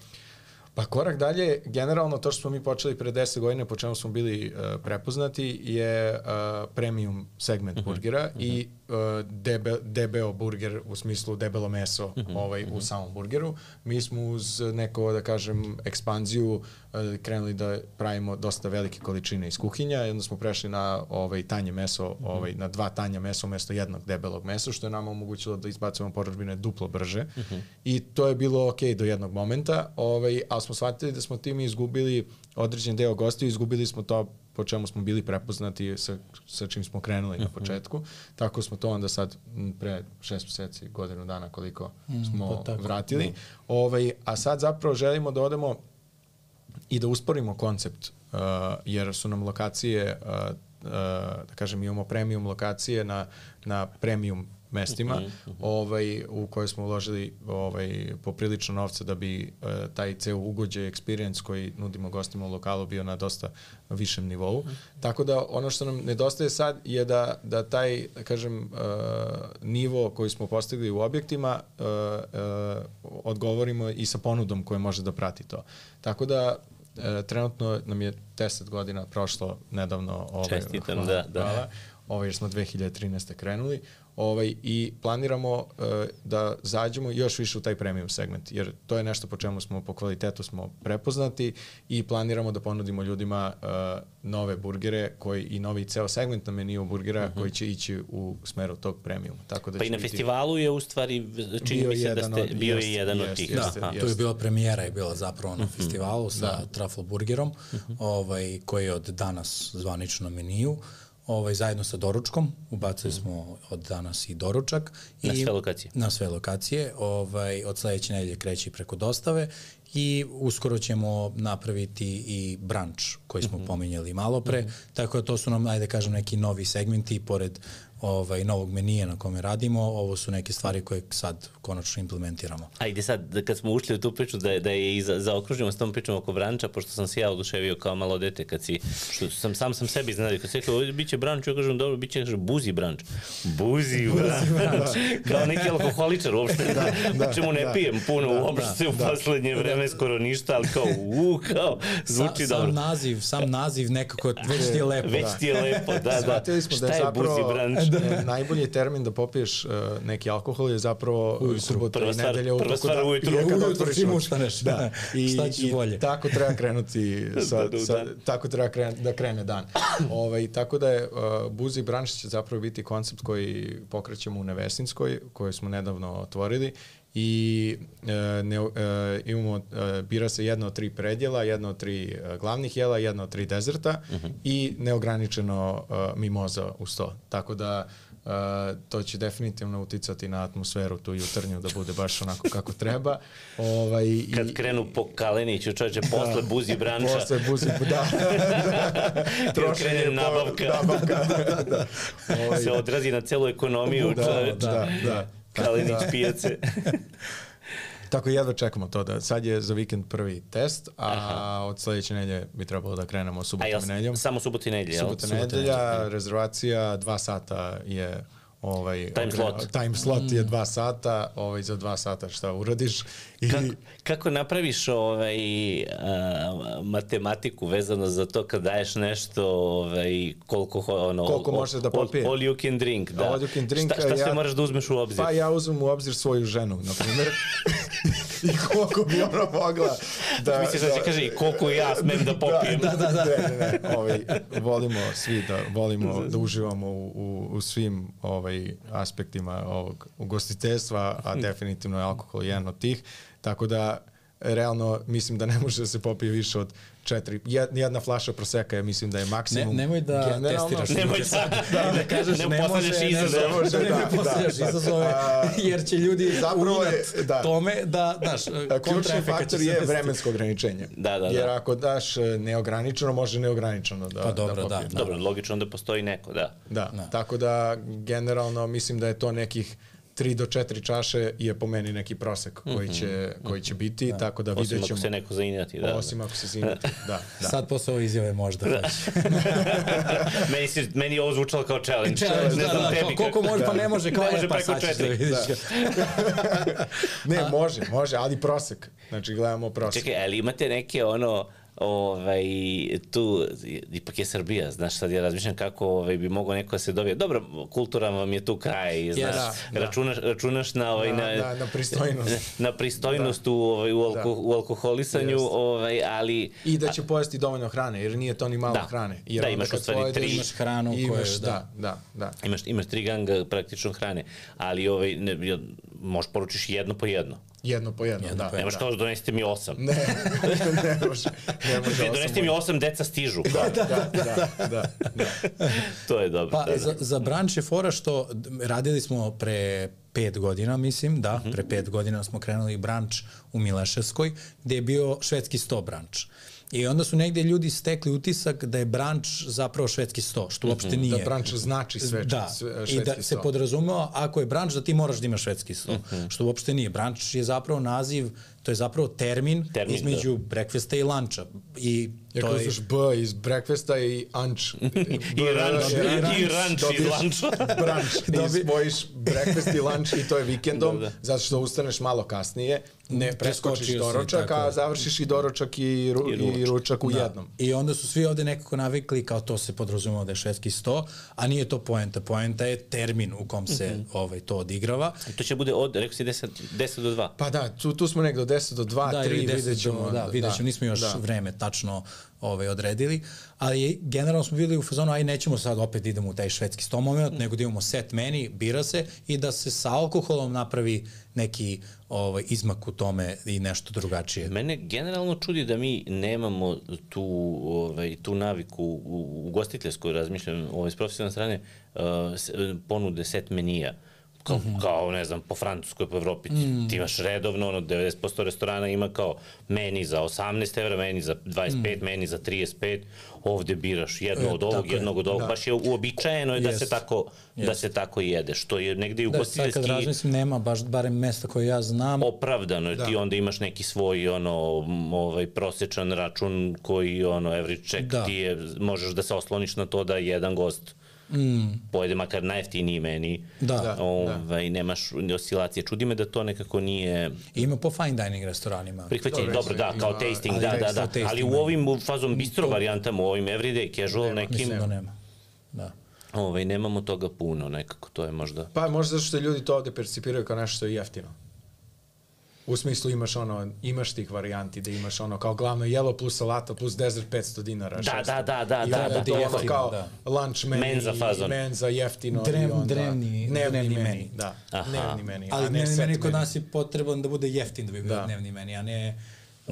Pa korak dalje, generalno to što smo mi počeli pre 10 godina, po čemu smo bili uh, prepoznati, je uh, premium segment mhm, -huh, burgera uh mhm. -huh. i uh, debe, debeo burger u smislu debelo meso mhm, -huh, ovaj, u samom burgeru. Mi smo uz neko, da kažem, ekspanziju uh, krenuli da pravimo dosta velike količine iz kuhinja i onda smo prešli na ovaj, tanje meso, -huh. ovaj, na dva tanja mesa umesto jednog debelog mesa, što je nama omogućilo da izbacujemo poručbine duplo brže. Uh -huh. I to je bilo ok do jednog momenta, ovaj, ali smo shvatili da smo tim izgubili određen deo gostiju, izgubili smo to po čemu smo bili prepoznati sa, sa čim smo krenuli uh -huh. na mhm. početku. Tako smo to onda sad pre šest meseci, godinu dana koliko mm, smo pa vratili. Da. Ovaj, a sad zapravo želimo da odemo i da usporimo koncept, uh, jer su nam lokacije, uh, uh, da kažem, imamo premium lokacije na, na premium mestima, uh -huh, uh -huh. ovaj, u koje smo uložili ovaj, poprilično novca da bi uh, taj ceo ugođaj, experience koji nudimo gostima u lokalu bio na dosta višem nivou. Uh -huh. Tako da ono što nam nedostaje sad je da, da taj, da kažem, uh, nivo koji smo postigli u objektima uh, uh, odgovorimo i sa ponudom koja može da prati to. Tako da e, trenutno nam je 10 godina prošlo nedavno. Ovaj, Čestitam, hvala, da, da. Hvala. Ovaj, jer smo 2013. krenuli ovaj, i planiramo uh, da zađemo još više u taj premium segment, jer to je nešto po čemu smo, po kvalitetu smo prepoznati i planiramo da ponudimo ljudima uh, nove burgere koji, i novi ceo segment na meniju burgera uh -huh. koji će ići u smeru tog premiuma. Tako da Pa i na biti- festivalu je u stvari, čini Bio mi se da jedan ste, od- bio jeste, je jedan od jeste, tih. jeste. Aha. Tu je bila premijera je bila zapravo Mhm. na festivalu sa truffle burgerom, ovaj, koji je od danas zvanično na meniju. Ovaj, zajedno sa doručkom, ubacili smo od danas i doručak. Mhm. Na i, sve lokacije. Na sve lokacije. Ovaj, od sledeće nedelje kreće i preko dostave i uskoro ćemo napraviti i brunch koji smo pominjali malo pre, tako da to su nam, ajde kažem, neki novi segmenti pored ovaj, novog menija na kome radimo, ovo su neke stvari koje sad konačno implementiramo. Ajde sad, da kad smo ušli u tu priču da, da je i za, zaokružimo s tom pričom oko branča, pošto sam se ja oduševio kao malo dete kad si, što sam, sam sam sebi iznenadio, kad rekao, "Ovdje biće branč, ja kažem, dobro, biće, kaže, buzi branč. Buzi branč. [LAUGHS] kao neki alkoholičar, uopšte, da, da, čemu ne da. pijem puno, Da, uopšte da, u da. poslednje vreme skoro ništa, ali kao, u, kao, zvuči Sa, dobro. sam naziv, sam naziv nekako već ti je lepo. Već ti je lepo, da, da. Shvatili smo da je zapravo buzi branč? E, najbolji termin da popiješ uh, neki alkohol je zapravo subota Prva i stvar- nedelja u prva toku stvar da- ujutru. i kad Ujutru otvoriš čim oči. ustaneš, Da. I, šta ćeš i bolje? tako treba krenuti [LAUGHS] sa, Da, da, sa, tako treba kren, da krene dan. [COUGHS] ovaj, tako da je uh, Buzi Branch će zapravo biti koncept koji pokrećemo u Nevesinskoj, koju smo nedavno otvorili i e, ne, e, imamo, e, bira se jedna od tri predjela, jedna od tri e, glavnih jela, jedna od tri dezerta uh -huh. i neograničeno e, mimoza uz to. Tako da e, to će definitivno uticati na atmosferu tu jutarnju da bude baš onako kako treba. [LAUGHS] Ovaj, i, Kad krenu po Kaleniću, čoveče, posle buzi branča, [LAUGHS] Posle buzi, da. [LAUGHS] krene po- nabavka, nabavka, da, da. Ovaj, se odrazi na celu ekonomiju, da, čoveče. da, da. Kalenić pijace. [LAUGHS] Tako jedva čekamo to da sad je za vikend prvi test, a Aha. od sledeće nedelje bi trebalo da krenemo subotom i nedeljom. samo subota i nedelja, jel? Subota i nedelja, rezervacija, dva sata je ovaj Time ogre- slot. Time slot je dva sata, ovaj za dva sata šta uradiš i Kako, kako napraviš ovaj, a, matematiku vezano za to kad daješ nešto, ovaj, koliko, ono, Koliko možeš da popije? All, you can drink, da. All you can drink, šta, šta ja- moraš da uzmeš u obzir? Pa ja uzmem u obzir svoju ženu, na primjer. [LAUGHS] I koliko bi ona mogla da... Misliš da će kaže i koliko ja smem [LAUGHS] da popijem? Da, da, da. Ne, ne, ne. Ovaj, volimo svi da, volimo da uživamo u, u, u svim ovaj, aspektima ovog ugostiteljstva, a definitivno je alkohol jedan od tih. Tako da, realno, mislim da ne može da se popije više od četiri. Jed- Jedna flaša proseka je, mislim da je Ne, maksimum. nemoj da Generalno- testiraš Nemoj da- da, da kažeš ne ne, postavljaš može, ne, izazov. ne može, Da, da, ne da, postavljaš da. izazove, A, [LAUGHS] jer će ljudi zapravo je- da. tome da, znaš, A Ključni faktor je vremensko ograničenje. Da, da, Jer da. ako daš e, neograničeno, može neograničeno da Pa dobro, da, da, popiješ. Dobro, logično da postoji neko, da. Da, tako da generalno mislim da je to nekih 3 do 4 čaše je po meni neki prosek koji će, koji će biti, tako da Osim vidjet ako ćemo. se neko zainjati, da. Osim ako se zinati, [LAUGHS] da. da. Sad posle ove izjave možda hoće. [LAUGHS] meni, si, meni je ovo zvučalo kao challenge. Challenge, ne da, znam da, tebi. koliko može, pa ne može, kao Ne može pa preko sad ćeš da četiri. vidiš. [LAUGHS] Ne, može, može, ali prosek. Znači gledamo prosek. Čekaj, ali imate neke ono, ovaj, tu, ipak je Srbija, znaš, sad ja razmišljam kako ovaj, bi mogao neko da se dobije. Dobro, kultura vam je tu kraj, znaš, Da, da. računaš, računaš na, ovaj, Da, na, da, na pristojnost. [LAUGHS] na pristojnost u, ovaj, u, alko, u alkoholisanju, Jeste. ovaj, ali I da će pojesti dovoljno hrane, jer nije to ni malo Da. hrane. Jer Da, imaš u stvari tri- Imaš hranu imaš, koju, da, da, da. imaš, imaš tri ganga praktično hrane, ali ovaj, ne, ja- možeš poručiš jedno po jedno. Jedno po jedno, Jedno da. po Nemaš da. kao donesite mi osam. [LAUGHS] Ne, ne može. Ne može osam Donesite mi osam, deca stižu. Da, da, da, da, da. to je dobro. Pa da, da. za, za branč je fora što radili smo pre pet godina, mislim, da, pre pet godina smo krenuli branč u Mileševskoj, gde je bio švedski sto branč. I onda su negde ljudi stekli utisak da je branč zapravo švedski sto, što uopšte nije. Da branč znači sve, da, sve i švedski da se sto. podrazumeva ako je branč da ti moraš da imaš švedski sto, što uopšte nije. Branč je zapravo naziv, to je zapravo termin, Termin, između breakfasta i lanča. I Ja to uzmeš B iz breakfasta i anč. [LAUGHS] I ranč, i ranč iz lanča. [LAUGHS] Branč, [LAUGHS] ti spojiš breakfast i lunch i to je vikendom, Da, da. zato što ustaneš malo kasnije ne preskočiš doručak, tako a završiš i doručak i, ru, I i, ručak. ručak u Da. jednom. I onda su svi ovde nekako navikli kao to se podrazumeva da je švedski sto, a nije to poenta. Poenta je termin u kom se Mhm. ovaj, to odigrava. I to će bude od, rekao si 10, 10 do 2. Pa da, tu, tu smo negde od 10 do 2, da, 3, ili 10 vidjet ćemo. Da, vidjet ćemo, nismo još da. vreme tačno ovaj, odredili, ali generalno smo bili u fazonu, aj nećemo sad opet da idemo u taj švedski sto moment, nego da imamo set meni, bira se i da se sa alkoholom napravi neki ovaj, izmak u tome i nešto drugačije. Mene generalno čudi da mi nemamo tu, ovaj, tu naviku u ugostiteljskoj, razmišljam ovaj, s profesionalne strane, uh, ponude set menija. Kao, mm -hmm. kao, ne znam, po Francuskoj, po Evropi, mm. ti imaš redovno, ono, 90% restorana ima kao meni za 18 evra, meni za 25, mm. meni za 35, ovde biraš jedno E, od ovog, je, jednog od ovog, da. baš je uobičajeno je da se tako, da se tako jede, što je negde i Da, sad kad ugostiteljski razmislim, nema baš barem mesta koje ja znam. opravdano, da. ti onda imaš neki svoj ono ovaj prosečan račun koji ono every check. Da. ti je možeš da se osloniš na to da jedan gost mm. pojede makar najjeftiniji meni. Da. Da. Ovaj nemaš oscilacije. Čudi me da to nekako nije Ima po fine dining restoranima. prihvaćenje. Dobro, Dobro, da, ima- kao tasting, ali da, da, da. tasting, Ali u da. ovim fazom bistro varijantama, u ovim everyday casual nekim, Mislim da nema. Da. ovaj nemamo toga puno, nekako to je možda Pa možda zato što ljudi to ovde percipiraju kao nešto što je jeftino. U smislu imaš ono, imaš tih varijanti da imaš ono kao glavno jelo plus salata plus dezert 500 dinara. Da, 600. da, da, da, I da, da. je to ono Jeftino, kao da. lunch menu, Menza fazon. menza jeftino Drem- onda drevni- dnevni, dnevni meni. meni. Da, Aha. dnevni meni. Ali a ne dnevni set meni kod meni. nas je potreban da bude jeftin da bi bio Da. dnevni meni, a ne...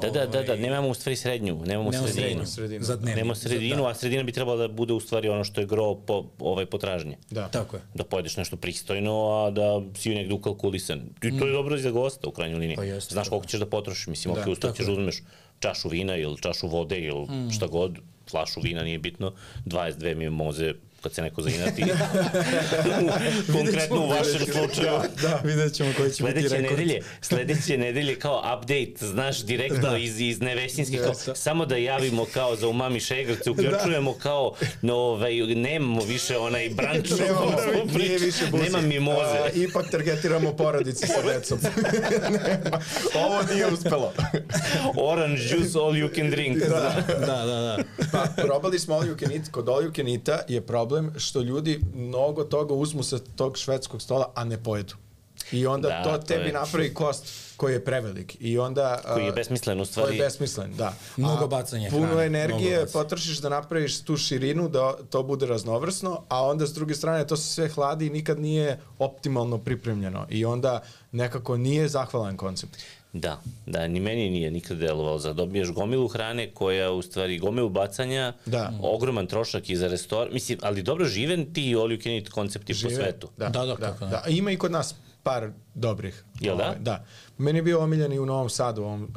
Da, da, da, da, ovaj, nemamo u stvari srednju, nemamo, Nemamo sredinu. Sredinu. Za dnevni. Nemamo sredinu, a sredina bi trebala da bude u stvari ono što je gro po, ovaj potražnje. Da. Tako je. Da pojedeš nešto pristojno, a da si negde ukalkulisan. I to je dobro i za gosta u krajnjoj liniji. Pa jeste, Znaš da. koliko ćeš da potrošiš, mislim, Da, ok, tako ćeš je. uzmeš čašu vina ili čašu vode ili šta god, flašu vina, nije bitno, 22 mimoze kad se neko zainati. [LAUGHS] Konkretno u vašem slučaju. Da, vidjet ćemo koji će biti Sledeće rekord. nedelje, sledeće nedelje kao update, znaš, direktno Da. iz, iz Nevesinskih, kao, samo da javimo kao za umami šegrce, uključujemo kao, no, ovaj, nemamo više onaj branč, Nemamo, [LAUGHS] nije više buzi. nema mimoze. A, ipak targetiramo porodice sa decom. [LAUGHS] Nema. Ovo nije uspelo. Orange juice, all you can drink. Da, da, da. Pa, probali smo all you can eat. Kod all you can eat-a je problem što ljudi mnogo toga uzmu sa tog švedskog stola, a ne pojedu. I onda Da, to to tebi je- napravi kost koji je prevelik. I onda... Koji je besmislen u stvari. Koji je besmislen, da. Mnogo A bacanja Puno hrane, energije potrošiš da napraviš tu širinu, da to bude raznovrsno, a onda s druge strane to se sve hladi i nikad nije optimalno pripremljeno. I onda nekako nije zahvalan koncept. Da, da, ni meni nije nikad delovalo. Za dobiješ gomilu hrane koja u stvari gomilu bacanja, Da. ogroman trošak i za restoran. Mislim, ali dobro živen ti all you can eat koncepti po svetu. Da, Da, da, da, da, da. Ima i kod nas par dobrih. Jel da? Ovaj, Da. Meni je bio omiljen i u Novom Sadu, on, uh,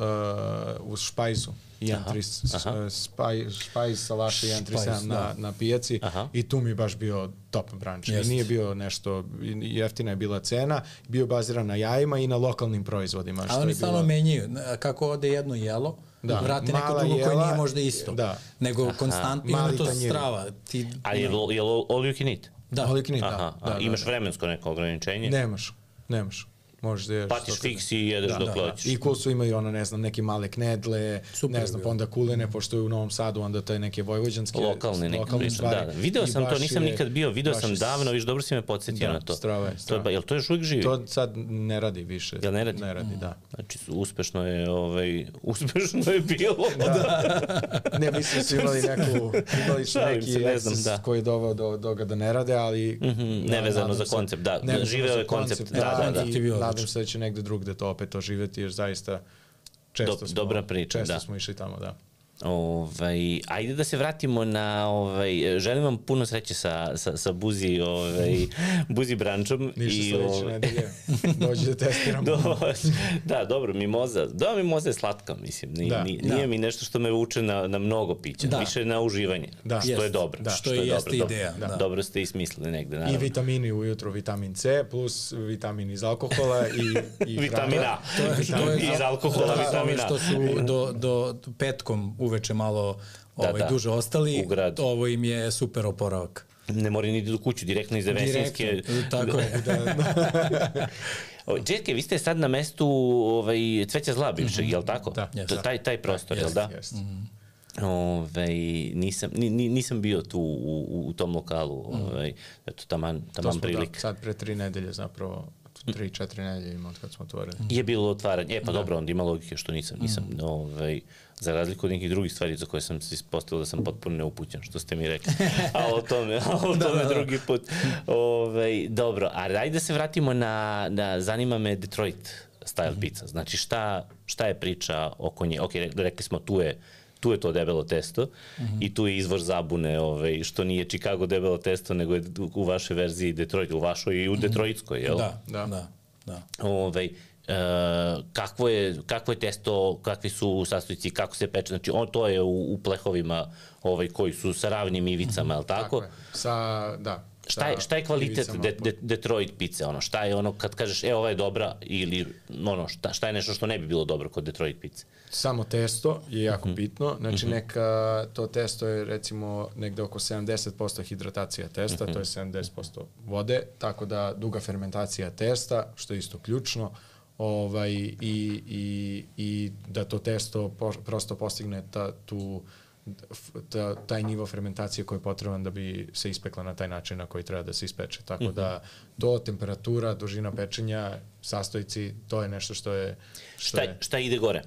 u Špajzu. I Aha, aha. Spaj, špajz salaša 137 Špajz, na, da. na pijaci Aha. i tu mi je baš bio top branč. I Jest. nije bio nešto, i jeftina je bila cena, bio baziran na jajima i na lokalnim proizvodima. što Ali je oni bilo- stalno menjaju. Kako ode jedno jelo, Da. da. vrate neko drugo koje jela, nije možda isto. da. Nego konstantno ima Mali to tanjiri. strava. Ti, Ali je, li- je all you can eat? da. All you can eat, Aha, da, da, da, imaš da. vremensko neko ograničenje? Nemaš, nemaš. Možeš da ješ. Patiš fiks i jedeš Da, dok da, hoćeš. I Kulsu imaju ono, ne znam, neke male knedle, Super ne znam, pa onda kulene, pošto je u Novom Sadu, onda to je neke vojvođanske Lokalne neke lokalne priče, stvari. da, da. Video sam to, nisam je- nikad bio, video sam davno, viš dobro si me podsjetio Da, na to. strava je, To je, strava. jel to još uvijek živi? To sad ne radi više. Jel ne radi? Ne radi, da. Znači, su- uspešno je, ovaj, [LAUGHS] uspešno je bilo. Ne, mislim da su imali [LAUGHS] neku, imali su neki se, ne znam, da. koji je doveo do, do toga da ne rade, ali... Mhm, nevezano nadam za koncept, da. nevezano Živeo je koncept, da, da, da. Nadam se da će negde drugde to opet oživeti, jer zaista često Dob- smo, dobra priča, često da. smo išli tamo, da. Ovaj, ajde da se vratimo na, ovaj, želim vam puno sreće sa, sa, sa Buzi, ovaj, Buzi brančom. [LAUGHS] Ništa sledeće ovaj, nedelje. Dođi da testiramo. [LAUGHS] Do, da, dobro, mimoza. Da, mimoza je slatka, mislim. Nije, Da. da, nije, nije Da. mi nešto što me uče na, na mnogo pića. Da. Više na uživanje. Da. Što je Jest. dobro. Da. Što i jeste dobro, ideja, Dobro, da. dobro ste i smislili negde, I naravno. vitamini ujutro, vitamin C, plus vitamin iz alkohola i, i [LAUGHS] Vitamin A. To je, to je Iz alkohola to je vitamin A. Što su do, do petkom uveče malo ovaj, da. duže ostali, ovo im je super oporavak. Ne mora ni do kuću, direktno iz. Direktno, tako je. [LAUGHS] O, Čekaj, vi ste sad na mestu ovaj, Cveća zla bivšeg, mm -hmm. je li tako? Da. To, taj, taj prostor, je li da? Jeste. Ove, nisam, ni, ni- nisam bio tu u, u, tom lokalu, ovaj, eto, taman, To taman da, prilika. sad pre tri nedelje zapravo, tri, četiri nedelje ima od kad smo otvorili. Je bilo otvaranje, e pa da. dobro, onda ima logike što nisam, nisam, Mm. ovaj, za razliku od nekih drugih stvari za koje sam se ispostavio da sam potpuno neupućen, što ste mi rekli. [LAUGHS] A o tome, a o Da, tome da, da. drugi put. Ovaj, dobro, a ajde da se vratimo na, na zanima me Detroit style Mhm. pizza. Znači šta, šta je priča oko nje? Ok, re- rekli smo tu je tu je to debelo testo Mhm. i tu je izvor zabune ovaj, što nije Chicago debelo testo, nego je u- vašoj verziji Detroit, u vašoj i u Detroitskoj, jel? Da, Da. da, da. da. ovaj, e, kakvo, je, kakvo je testo, kakvi su sastojci, kako se peče, znači on to je u, u plehovima ovaj, koji su sa ravnim ivicama, je li tako? je. Sa, da. Šta je, šta je kvalitet de, de, Detroit pice? Ono, šta je ono kad kažeš, e, ova je dobra ili ono, šta, šta je nešto što ne bi bilo dobro kod Detroit pice? Samo testo je jako Mhm. bitno, znači neka, to testo je recimo negde oko 70% hidratacija testa, Mhm. to je 70% vode, tako da duga fermentacija testa, što je isto ključno, ovaj, i, i, i da to testo po, prosto postigne ta, tu, ta, taj nivo fermentacije koji je potreban da bi se ispekla na taj način na koji treba da se ispeče. Tako Mhm. da to, temperatura, dužina pečenja, sastojci, to je nešto što je... Što Šta, je šta ide gore?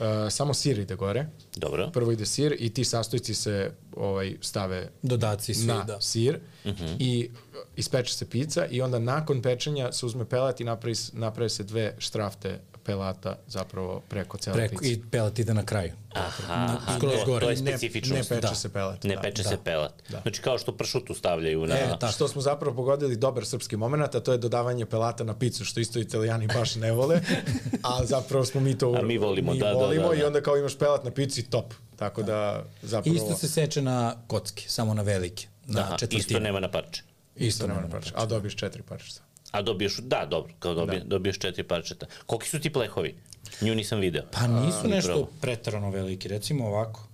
Uh, samo sir ide gore. Dobro. Prvo ide sir i ti sastojci se ovaj stave Dodaci svi, na da. sir Mhm. i uh, ispeče se pizza i onda nakon pečenja se uzme pelat i napravi, naprave se dve štrafte pelata zapravo preko cele Preko, pice. I pelat ide na kraju. Aha, Na- aha to, gore. to je Ne- specifičnost. ne peče Da. se pelat, Ne da, peče da. se pelat. Da. Znači kao što pršutu stavljaju na... E, da. Što smo zapravo pogodili dobar srpski moment, a to je dodavanje pelata na picu, što isto italijani baš ne vole, [LAUGHS] a zapravo smo mi to A mi volimo, mi da, da, volimo da, i da. onda kao imaš pelat na pici, top. Tako da zapravo... Isto se seče na kocke, samo na velike, na Aha, četvrtine. isto nema na parče. Isto nema na parče, a dobiješ četiri parčica. A dobiješ, da, dobro, kao dobije, da. dobiješ četiri parčeta. Koliki su ti plehovi? Nju nisam video. Pa nisu ni nešto probao. pretarano veliki, recimo ovako.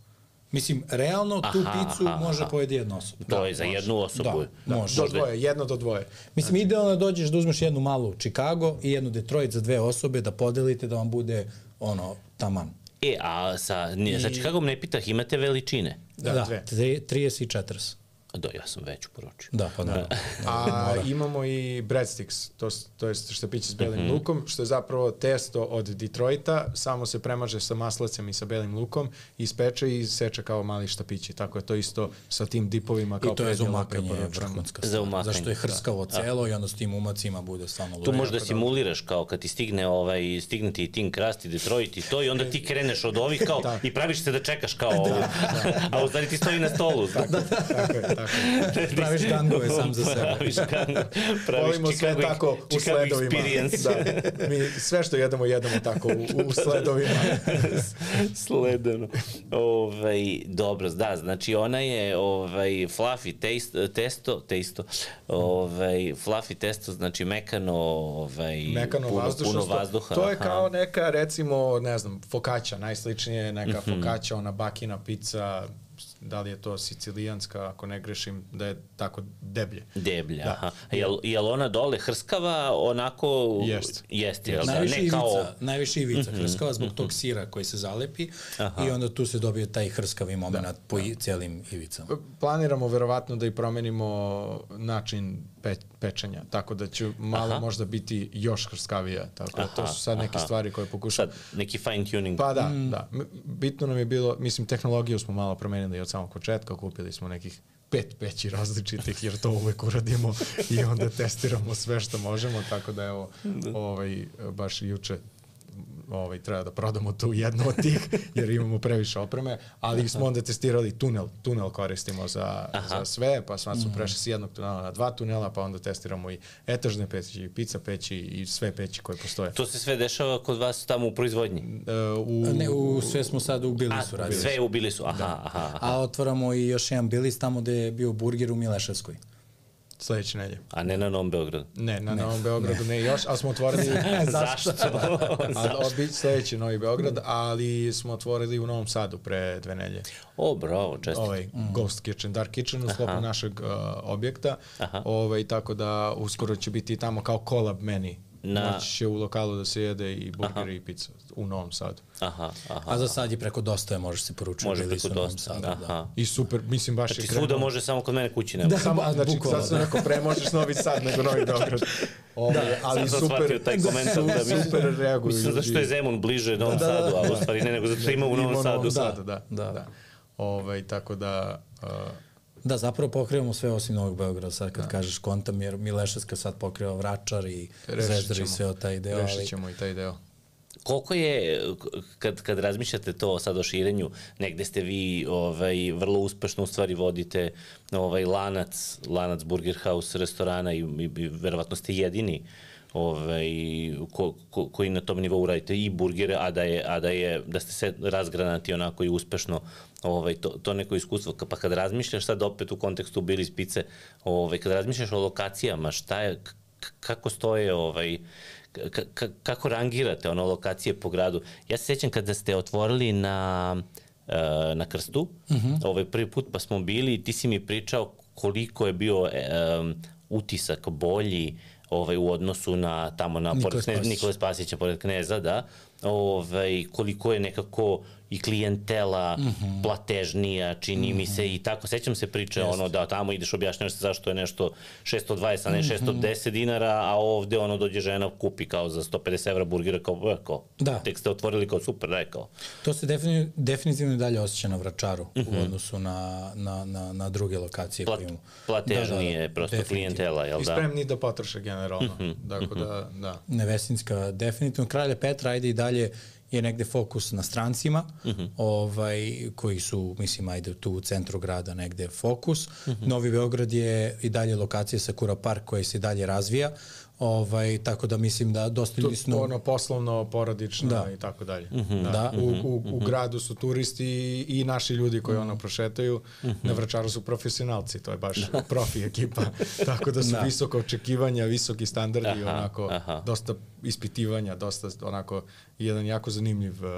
Mislim, realno tu Aha, picu aha, može aha. pojedi jedna osoba. To je za jednu osobu. Da, može. Do dvoje, jedno do dvoje. Mislim, idealno je da dođeš da uzmeš jednu malu Chicago i jednu Detroit za dve osobe, da podelite, da vam bude ono, taman. E, a sa, nije, sa Chicagom ne pitah, imate veličine? Da, da dve. tre- 30 i 40. Da, ja sam veću poručio. Da, pa da. A imamo i breadsticks, to, to je štapići s belim lukom, što je zapravo testo od Detroita, samo se premaže sa maslecem i sa belim lukom, ispeče i seče kao mali štapići. Tako je to isto sa tim dipovima kao I to je za umakanje vrhunska Za umakanje, Zašto je hrskavo celo i onda s tim umacima bude stvarno Tu ludo. možeš da simuliraš kao kad ti stigne ovaj, stigne ti Tim Krust i Detroit i to i onda ti kreneš od ovih kao [LAUGHS] i praviš se da čekaš kao [LAUGHS] ovo. a u stvari ti stoji na stolu. [LAUGHS] Tako je, tako je. [LAUGHS] Praviš gangove sam za sebe. Praviš, praviš Volimo sve Chicago, tako u Chicago sledovima. experience. Da. Mi sve što jedemo, jedemo tako u, u sledovima. [LAUGHS] Sledeno. Ovaj, dobro, da, znači ona je ovaj, fluffy taste, testo, testo, ovaj, fluffy testo, znači mekano, ovaj, Mekano puno, vazdušno. puno vazduha. To je aha. kao neka, recimo, ne znam, fokaća, najsličnije je neka Mhm. fokaća, ona bakina pizza, da li je to sicilijanska, ako ne grešim, da je tako deblje. Deblja, Da. aha. Jel, jel ona dole hrskava onako... Jest. Jeste, jel da? Najviše Ne ivica, kao... najviše ivica hrskava zbog tog sira koji se zalepi i onda tu se dobije taj hrskavi moment po i, celim ivicama. Planiramo verovatno da i promenimo način pe, pečenja, tako da će malo Aha. možda biti još hrskavija. Tako da to su sad neke aha. stvari koje pokušam. Sad, neki fine tuning. Pa da, da. M- Bitno nam je bilo, mislim, tehnologiju smo malo promenili od samog početka, kupili smo nekih pet peći različitih, jer to uvek uradimo i onda testiramo sve što možemo, tako da evo, ovaj, baš juče ovaj, treba da prodamo tu jednu od tih, [LAUGHS] jer imamo previše opreme, ali smo onda testirali tunel, tunel koristimo za, za sve, pa sad smo prešli s jednog tunela na dva tunela, pa onda testiramo i etažne peći, i pizza peći i sve peći koje postoje. To se sve dešava kod vas tamo u proizvodnji? E, u, Ne, u, sve smo sad ubili A, su radili. sve ubili su, aha, aha, aha. A otvaramo i još jedan bilis tamo gde je bio burger u Mileševskoj. Sledeće nedelje. A ne na Novom Beogradu. Ne, na Novom Beogradu ne još, ali smo otvorili... [LAUGHS] Zašto? [LAUGHS] a, odbić sledeći Novi Beograd, ali smo otvorili u Novom Sadu pre dve nedelje. o, bravo, često. Ovaj Ghost Kitchen, Dark Kitchen u sklopu našeg uh, objekta. Aha. Ovaj, tako da uskoro će biti tamo kao collab meni. Na-. Moći će u lokalu da se jede i burger i pizza u Novom Sadu. Aha, aha. A za sad je preko dosta je, možeš se poručiti. Može bili preko dosta. Sadu, Aha. Da. I super, mislim baš Znači je svuda krenuo. može samo kod mene kući nema. Da. [LAUGHS] Samo, Ba- znači, bukvalno, sad sam da. rekao, pre možeš Novi Sad nego Novi [LAUGHS] Beograd. Ove, da, ali Sad sam super, taj komentar da [LAUGHS] mi- super reaguju Mislim zašto je Zemun bliže Novom Da, da, da. Sadu, a u stvari ne, nego zato što ima u Novom Sadu. Sadu, da. Da. da. da. Ove, tako da... Uh, Da, zapravo pokrivamo sve osim Novog Beograda, sad kad kažeš kontam, jer Mileševska sad pokriva Vračar i Zvezdar i sve o taj deo, ali Rešit ćemo i taj deo. Koliko je, kad, kad razmišljate to sad o širenju, negde ste vi ovaj, vrlo uspešno u stvari vodite ovaj, lanac, lanac Burger House restorana i, i, i verovatno ste jedini ovaj, ko, ko, koji na tom nivou radite i burgere, a da, je, a da, je, da ste se razgranati onako i uspešno ovaj, to, to neko iskustvo. Pa kad razmišljaš sad opet u kontekstu Billy's Pice, ovaj, kad razmišljaš o lokacijama, šta je, kako stoje ovaj, ka, ka, kako rangirate ono lokacije po gradu. Ja se sjećam kada ste otvorili na e, na Krstu, uh -huh. ovaj prvi put pa smo bili i ti si mi pričao koliko je bio um, utisak bolji ovaj u odnosu na tamo na Nikole pored kneza, Spasića. Nikole Spasića pored kneza, da. Ovaj koliko je nekako i klijentela mm -hmm. platežnija, čini mm -hmm. mi se i tako. Sećam se priče Jeste. ono da tamo ideš objašnjavaš se zašto je nešto 620, a ne 610 dinara, a ovde ono dođe žena kupi kao za 150 evra burgera kao, e, kao Da. tek ste otvorili kao super, daj kao. to se definitivno, definitivno i dalje osjeća na Vračaru u odnosu na, na, na, na druge lokacije Plat, koje imamo. platežnije da, da, da. prosto definitivno. klijentela, jel I da? spremni da potroše generalno. Tako da, da. Nevesinska definitivno. Kralja Petra, ajde i dalje je negde fokus na strancima, uh -huh. ovaj, koji su, mislim, ajde tu u centru grada negde fokus. Uh -huh. Novi Beograd je i dalje lokacija Sakura Park koji se i dalje razvija, ovaj, tako da mislim da dosta ljudi to su... ono poslovno, porodično Da. i tako dalje. Da. Da. U, u, u gradu su turisti i, i naši ljudi koji ono prošetaju. Na Vračaru su profesionalci, to je baš [LAUGHS] profi ekipa. tako da su Da. visoka očekivanja, visoki standardi, Aha, onako, aha. dosta ispitivanja, dosta onako, jedan jako zanimljiv uh,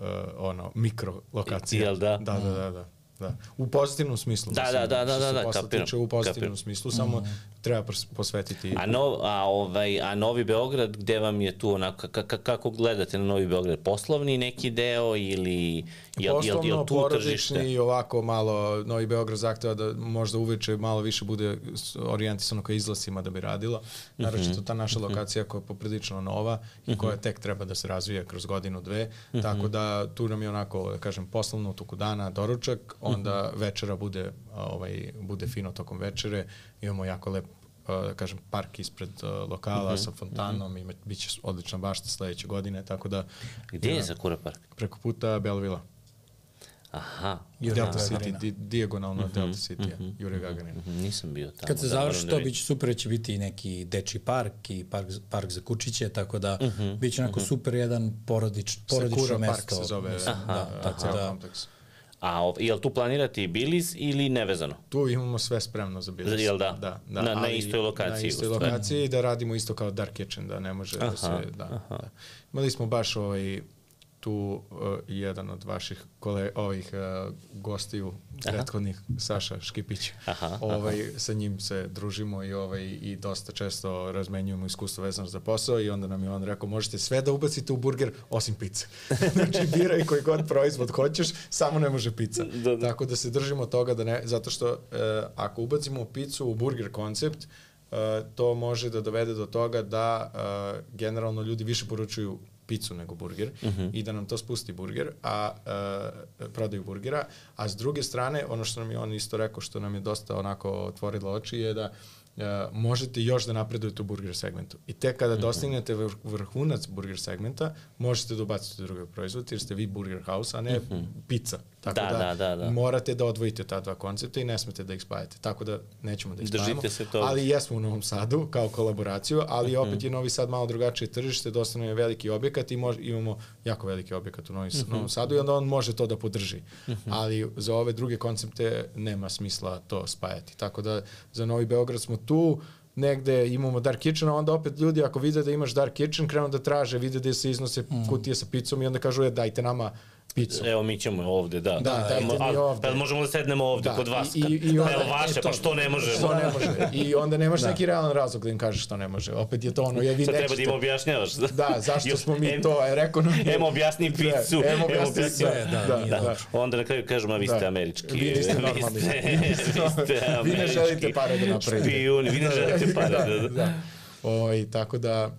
uh, ono, mikro lokacija. Jel da? Da, da, da. da. Da. U pozitivnom smislu. Da, mislim, da, da, da, se da, da, posla kapiram, tiče, U pozitivnom kapiram. smislu, samo treba pos- posvetiti A, no, a, ovaj, a Novi Beograd, gde vam je tu onako, ka, kako gledate na Novi Beograd? Poslovni neki deo ili jel, jel, Poslovno, jel tu porodični tržište? i ovako malo, Novi Beograd zahteva da možda uveče malo više bude orijentisano ka izlasima da bi radilo. Naročito ta naša lokacija koja je poprilično nova i koja tek treba da se razvija kroz godinu, dve. Tako da tu nam je onako, da kažem, poslovno u toku dana doručak, onda večera bude, ovaj, bude fino tokom večere. Imamo jako lep a, da kažem, park ispred a, lokala sa fontanom i bit će odlična bašta sledeće godine, tako da Gde je Sakura Park? preko puta Belvila. Aha, Jurija Delta City, Gagarina. di, dijagonalno mm -hmm, Delta City, mm -hmm, Jure Gagarin. mhm, nisam bio tamo. Kad se da, završi da to, vidim. bit će super, će biti i neki deči park i park, park za kučiće, tako da uh -huh, bit će onako super jedan porodič, porodično Sakura mesto. Park se zove mislim, aha, da, aha, tako ceo da, kompleks. A jel tu planirate i Billys ili nevezano? Tu imamo sve spremno za Billis. Jel da? Da, da. Na- na istoj lokaciji, Na istoj lokaciji da radimo isto kao Dark Kitchen, da ne može da se... Da, da. Imali smo baš ovaj, tu uh, jedan od vaših kole, ovih uh, gostiju prethodnih, Saša Škipić. Aha, ovaj, Sa njim se družimo i, ovaj, i dosta često razmenjujemo iskustvo vezano za posao i onda nam je on rekao možete sve da ubacite u burger osim pice. [LAUGHS] znači biraj koji god proizvod hoćeš, samo ne može pizza. Da, da. Tako da se držimo toga da ne, zato što e, ako ubacimo picu u burger koncept, e, to može da dovede do toga da e, generalno ljudi više poručuju picu nego burger uh -huh. i da nam to spusti burger, a e, prodaju burgera, a s druge strane, ono što nam je on isto rekao, što nam je dosta onako otvorilo oči, je da e, možete još da napredujete u burger segmentu. I tek kada dostignete vrh, vrhunac burger segmenta, možete da ubacite druge proizvode, jer ste vi burger house, a ne pizza Tako Da, da, da, da. morate da odvojite ta dva koncepta i ne smete da ih spajate. Tako da nećemo da ih Držite spajamo. se toga. Ali jesmo u Novom Sadu kao kolaboraciju, ali Mhm. opet je Novi Sad malo drugačije tržište, dosta nam je veliki objekat i mož, imamo jako veliki objekat u Novi, Mhm. Novom Sadu i onda on može to da podrži. Ali za ove druge koncepte nema smisla to spajati. Tako da za Novi Beograd smo tu, negde imamo Dark Kitchen, a onda opet ljudi ako vide da imaš Dark Kitchen, krenu da traže, vide da se iznose Mhm. kutije sa picom i onda kažu, e, dajte nama picu. Evo mi ćemo ovde, da. Da, dajte mi Ali- ovde. Pa možemo da sednemo ovde Da, kod vas? i- i- i onda- Evo vaše, e, to- pa što ne možemo? Što ne može. I onda nemaš neki realan razlog da im kažeš što ne može. Opet je to ono, je vi Sad treba da im objašnjavaš. Da, zašto Jo, smo mi [LAUGHS] em- to, jer ekonomije... Em objasni picu, Da, em em objasni, objasni... da, da, nije da, dobro. Onda na kraju kažemo, a vi ste Da. američki. Vi niste normalni. [LAUGHS] Vi ste, ste ne želite pare da napravite. Špijuni, vi ne želite pare da... da. da. Oj, tako da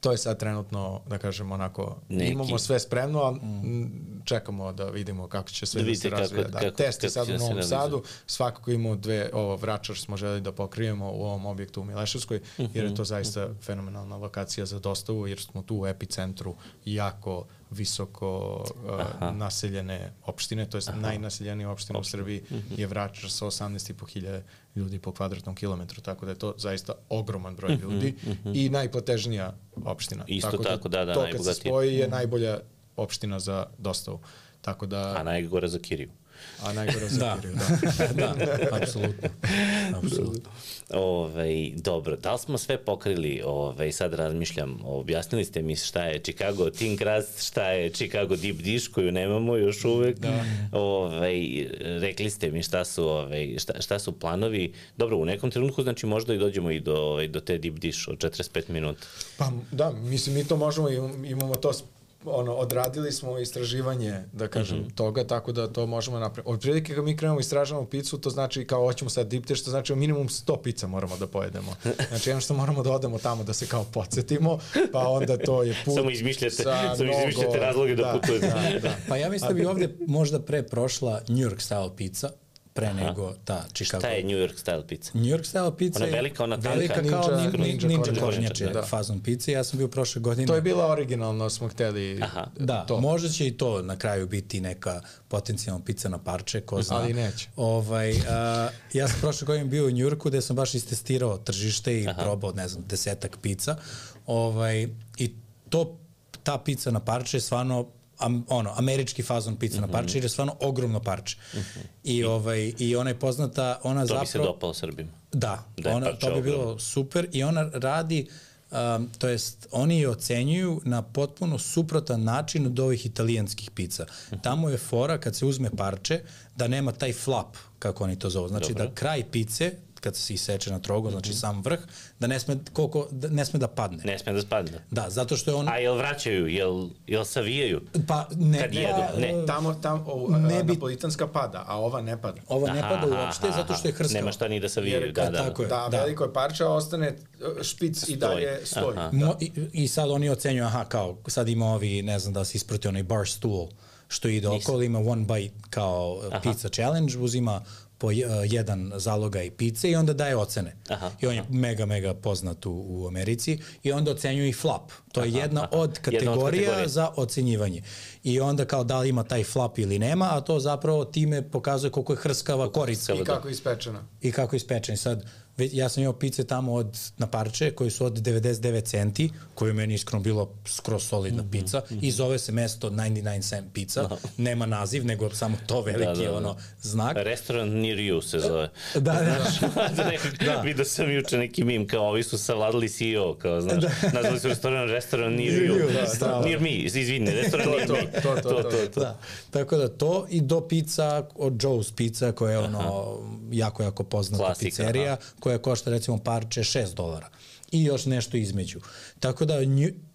to je sad trenutno, da kažem, onako, Neki. imamo sve spremno, ali mm. čekamo da vidimo kako će sve Da da, se kako- razvija. Da, kako- test je kako sad u da Novom. Sadu, svakako imamo dve, ovo, Vračar smo želi da pokrijemo u ovom objektu u Mileševskoj, jer je to zaista fenomenalna lokacija za dostavu, jer smo tu u epicentru jako visoko uh, naseljene opštine, to je najnaseljenija opština u Srbiji je Vračar sa 18.500 ljudi po kvadratnom kilometru, tako da je to zaista ogroman broj ljudi i najplatežnija opština. Isto tako, da, da, To kad se najbogatija. spoji je najbolja opština za dostavu. Tako da, A najgore za Kiriju. A najgore za Da. Da. [LAUGHS] da, apsolutno. apsolutno. Ove, dobro, da li smo sve pokrili? Ove, sad razmišljam, objasnili ste mi šta je Chicago Thin Crust, šta je Chicago Deep Dish koju nemamo još uvek. Da. Ove, rekli ste mi šta su, ove, šta, šta su planovi. Dobro, u nekom trenutku znači možda i dođemo i do, ove, do te Deep Dish od 45 minuta. Pa da, mislim mi to možemo, im- imamo to ono, odradili smo istraživanje, da kažem, Mhm. toga, tako da to možemo napraviti. Od prilike kad mi krenemo istražavamo picu, to znači kao hoćemo sad dipte, što znači minimum 100 pica moramo da pojedemo. Znači, jedno što moramo da odemo tamo da se kao podsjetimo, pa onda to je put Samo izmišljate- sa samo izmišljate razloge da putujete. Da, da. Pa ja mislim da bi ovde možda pre prošla New York style pizza, pre nego ta Chicago. Šta je New York style pizza? New York style pizza Ona je velika, ona tanka. velika kao Ninja- ninja, ninja ninja, kornjače, da. fazon pice. Ja sam bio prošle godine. To je bila originalno, smo hteli Aha. Da, to. možda će i to na kraju biti neka potencijalna pizza na parče, ko zna. Ali neće. Ovaj, a, ja sam prošle godine bio u Njurku gde sam baš istestirao tržište i Aha. probao, ne znam, desetak pizza. Ovaj, I to, ta pizza na parče je stvarno am, ono, američki fazon pizza mm -hmm. Na parče, jer je stvarno ogromno parče. Mm -hmm. I, ovaj, I ona je poznata, ona To zapravo... bi se dopalo Srbima. Da, Da ona, to bi bilo ogromno. super i ona radi, um, to jest oni je ocenjuju na potpuno suprotan način od ovih italijanskih pizza. Tamo je fora kad se uzme parče da nema taj flap, kako oni to zovu. Znači Dobro. da kraj pice, kad se iseče na trogo, znači sam vrh, da ne sme, koliko, da ne sme da padne. Ne sme da spadne. Da, zato što je on... A jel vraćaju, jel, jel savijaju? Pa ne, Kad ne, jedu, ne. Tamo, tamo, o, Ne bi- napolitanska pada, a ova ne pada. Ova ne Aha, pada aha, uopšte aha, zato što je aha. hrskava. Nema šta ni da savijaju, Jer da, kad da. tako je. Da, da. veliko je parče, a ostane e, špic i dalje stoji. Aha. Mo, i, I sad oni ocenjuju, aha, kao, sad ima ovi, ne znam da se isproti onaj bar stool, što ide okolo, ima one bite kao aha. pizza challenge, uzima po uh, jedan zalogaj pice i onda daje ocene. Aha, I on je mega, mega poznat u, u Americi i onda ocenjuje i flap. To je jedna od kategorija, kategorija. za ocenjivanje. I onda kao da li ima taj flap ili nema, a to zapravo time pokazuje koliko je hrskava korica. I kako je ispečena. I kako je ispečen. Sad, ja sam imao pice tamo od, na parče koji su od 99 centi, koje je meni iskreno bilo skroz solidna mm -hmm, pizza mm -hmm. i zove se mesto 99 cent pizza. Nema naziv, nego samo to veliki da, da, da. ono znak. Restaurant near you se zove. Da, da. [LAUGHS] da. da. [LAUGHS] Vidio sam juče neki mim, kao ovi su savladali CEO, kao znaš, da. [LAUGHS] nazvali su restoran restaurant near you. Da, da. Near me, izvini, restoran near me. to, to, to, to, to. Da. Tako da to i do pizza od Joe's Pizza koja je ono jako, jako poznata Klasika, pizzerija aha. Koja košta recimo parče 6 dolara i još nešto između. Tako da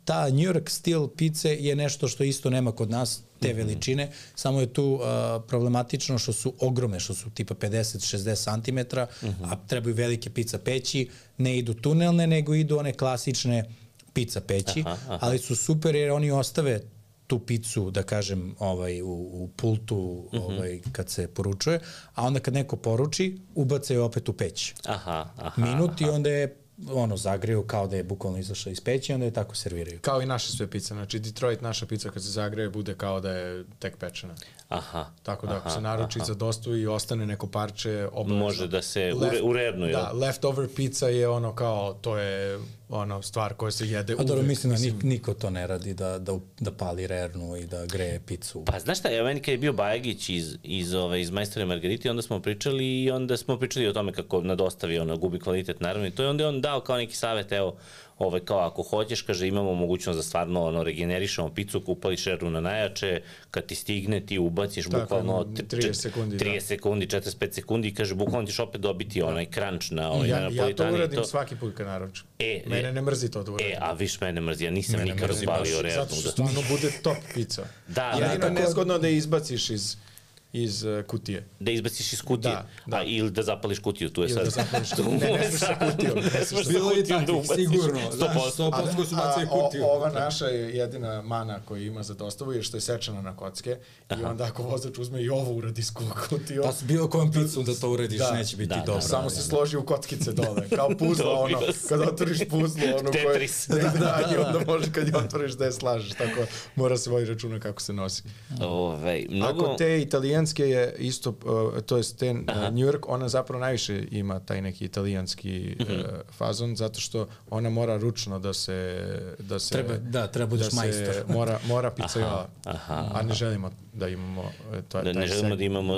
ta New York style pice je nešto što isto nema kod nas, te Mhm. veličine, samo je tu uh, problematično što su ogromne, što su tipa 50-60 cm, Mhm. a trebaju velike pizza peći, ne idu tunelne, nego idu one klasične pizza peći, Aha, aha. ali su super jer oni ostave tu picu, da kažem, ovaj, u, u pultu Mhm. ovaj, kad se poručuje, a onda kad neko poruči, ubace je opet u peć. Aha, aha. Minut i onda je ono zagreju kao da je bukvalno izašla iz peći, onda je tako serviraju. Kao i naše sve pice. Znači, Detroit naša pizza kad se zagreje bude kao da je tek pečena. Aha. Tako da ako aha, se naruči aha. za dostavu i ostane neko parče, obavezno. Može da se Left- ure, urernu, jel? Da, leftover pizza je ono kao, to je ono stvar koja se jede A dobro, uvek. mislim da nik, niko to ne radi, da, da, da pali rernu i da greje picu. Pa znaš šta, evo meni kad je bio Bajagić iz, iz, ove, iz Majstore Margariti, onda smo pričali i onda smo pričali o tome kako na dostavi ono, gubi kvalitet, naravno, i to je onda on dao kao neki savet, evo, ovaj, kao ako hoćeš, kaže, imamo mogućnost da stvarno ono, regenerišemo picu, upališ šeru na najjače, kad ti stigne, ti ubaciš Tako, bukvalno ono, tri- 30 čet- sekundi, 30 da. sekundi, 45 sekundi i kaže, bukvalno ćeš opet dobiti onaj crunch na, ovaj, Ja, na ja to uradim svaki put kad naručim. E, Mene ne mrzi to da uradim. E, a viš mene mrzi, ja nisam Mene nikad razbalio rednu. Zato što Da. stvarno bude top pizza. Da, Jedino da, je nezgodno da je izbaciš iz, iz uh, kutije. da izbaciš iz kutije, Da, da. A, ili da zapališ kutiju, tu je Ili sad. da zapališ [LAUGHS] kutiju. Ne, ne je smiješ sa kutijom, ne smeš sa sa Bilo je kutijom da ubaciš. sigurno. Znaš, 100%. 100% su o- kutiju. ova naša je jedina mana koju ima za dostavu je što je sečena na kocke i onda ako vozač uzme i ovo uradi s kutiju, Pa s bilo kojom picom da to urediš, Da, neće biti da, da, dobro. samo se složi u kockice dole, kao [LAUGHS] puzlo, ono, kad otvoriš puzlo, ono koje... Tetris. [LAUGHS] Da, da, i onda može kad je otvoriš da je slažeš, tako mora se vodi računa kako se nosi. Ove, mnogo... Ako te italijanske je isto, uh, to je te uh, New York, ona zapravo najviše ima taj neki italijanski uh, fazon, zato što ona mora ručno da se... Da se Treba- da, treba budeš da majstor. [LAUGHS] Mora, mora pizzajola. aha, A ne želimo da imamo uh, to, Da taj ne [LAUGHS] želimo seg- da imamo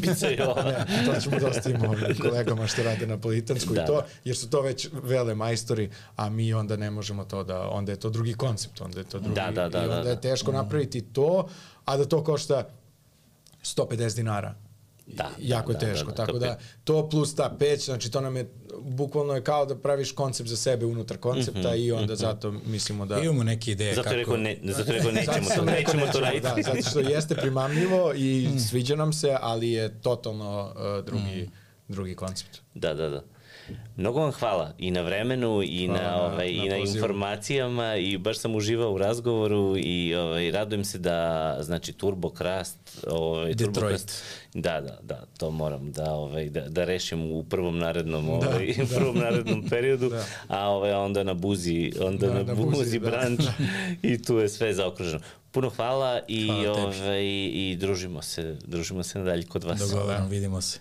pizzajola. ne, to ćemo [LAUGHS] da ostavimo ovim kolegama što rade na Politansku Da, i to, da. jer su to već vele majstori, a mi onda ne možemo to da, onda je to drugi koncept, onda je to drugi, Da, da, da, i onda da, je da. teško napraviti to, a da to košta 150 dinara. Da, jako da, je da, teško, da, da, tako da to plus ta peć, znači to nam je, bukvalno je kao da praviš koncept za sebe unutar koncepta i onda zato mislimo da... Imamo neke ideje Zato je rekao, kako... ne, zato rekao nećemo Zato to, rekao nećemo to nećemo, raditi. Da, zato što jeste primamljivo i sviđa nam se, ali je totalno uh, drugi, drugi koncept. Da, da, da. Mnogo vam hvala i na vremenu i Hvala na, ovaj, na i na pozivu. informacijama i baš sam uživao u razgovoru i ovaj, radujem se da znači Turbo Krast ovaj, Turbo Detroit. Krast, da, da, da, to moram da ovaj da, da rešim u prvom narednom ovaj da, [LAUGHS] prvom narednom periodu, Da. a ovaj onda na buzi, onda Da, na, na buzi, buzi, [LAUGHS] da. branč [LAUGHS] i tu je sve zaokruženo. Puno hvala i Hvala ovaj i družimo se, družimo se nadalje kod vas. Dogovaram, vidimo se.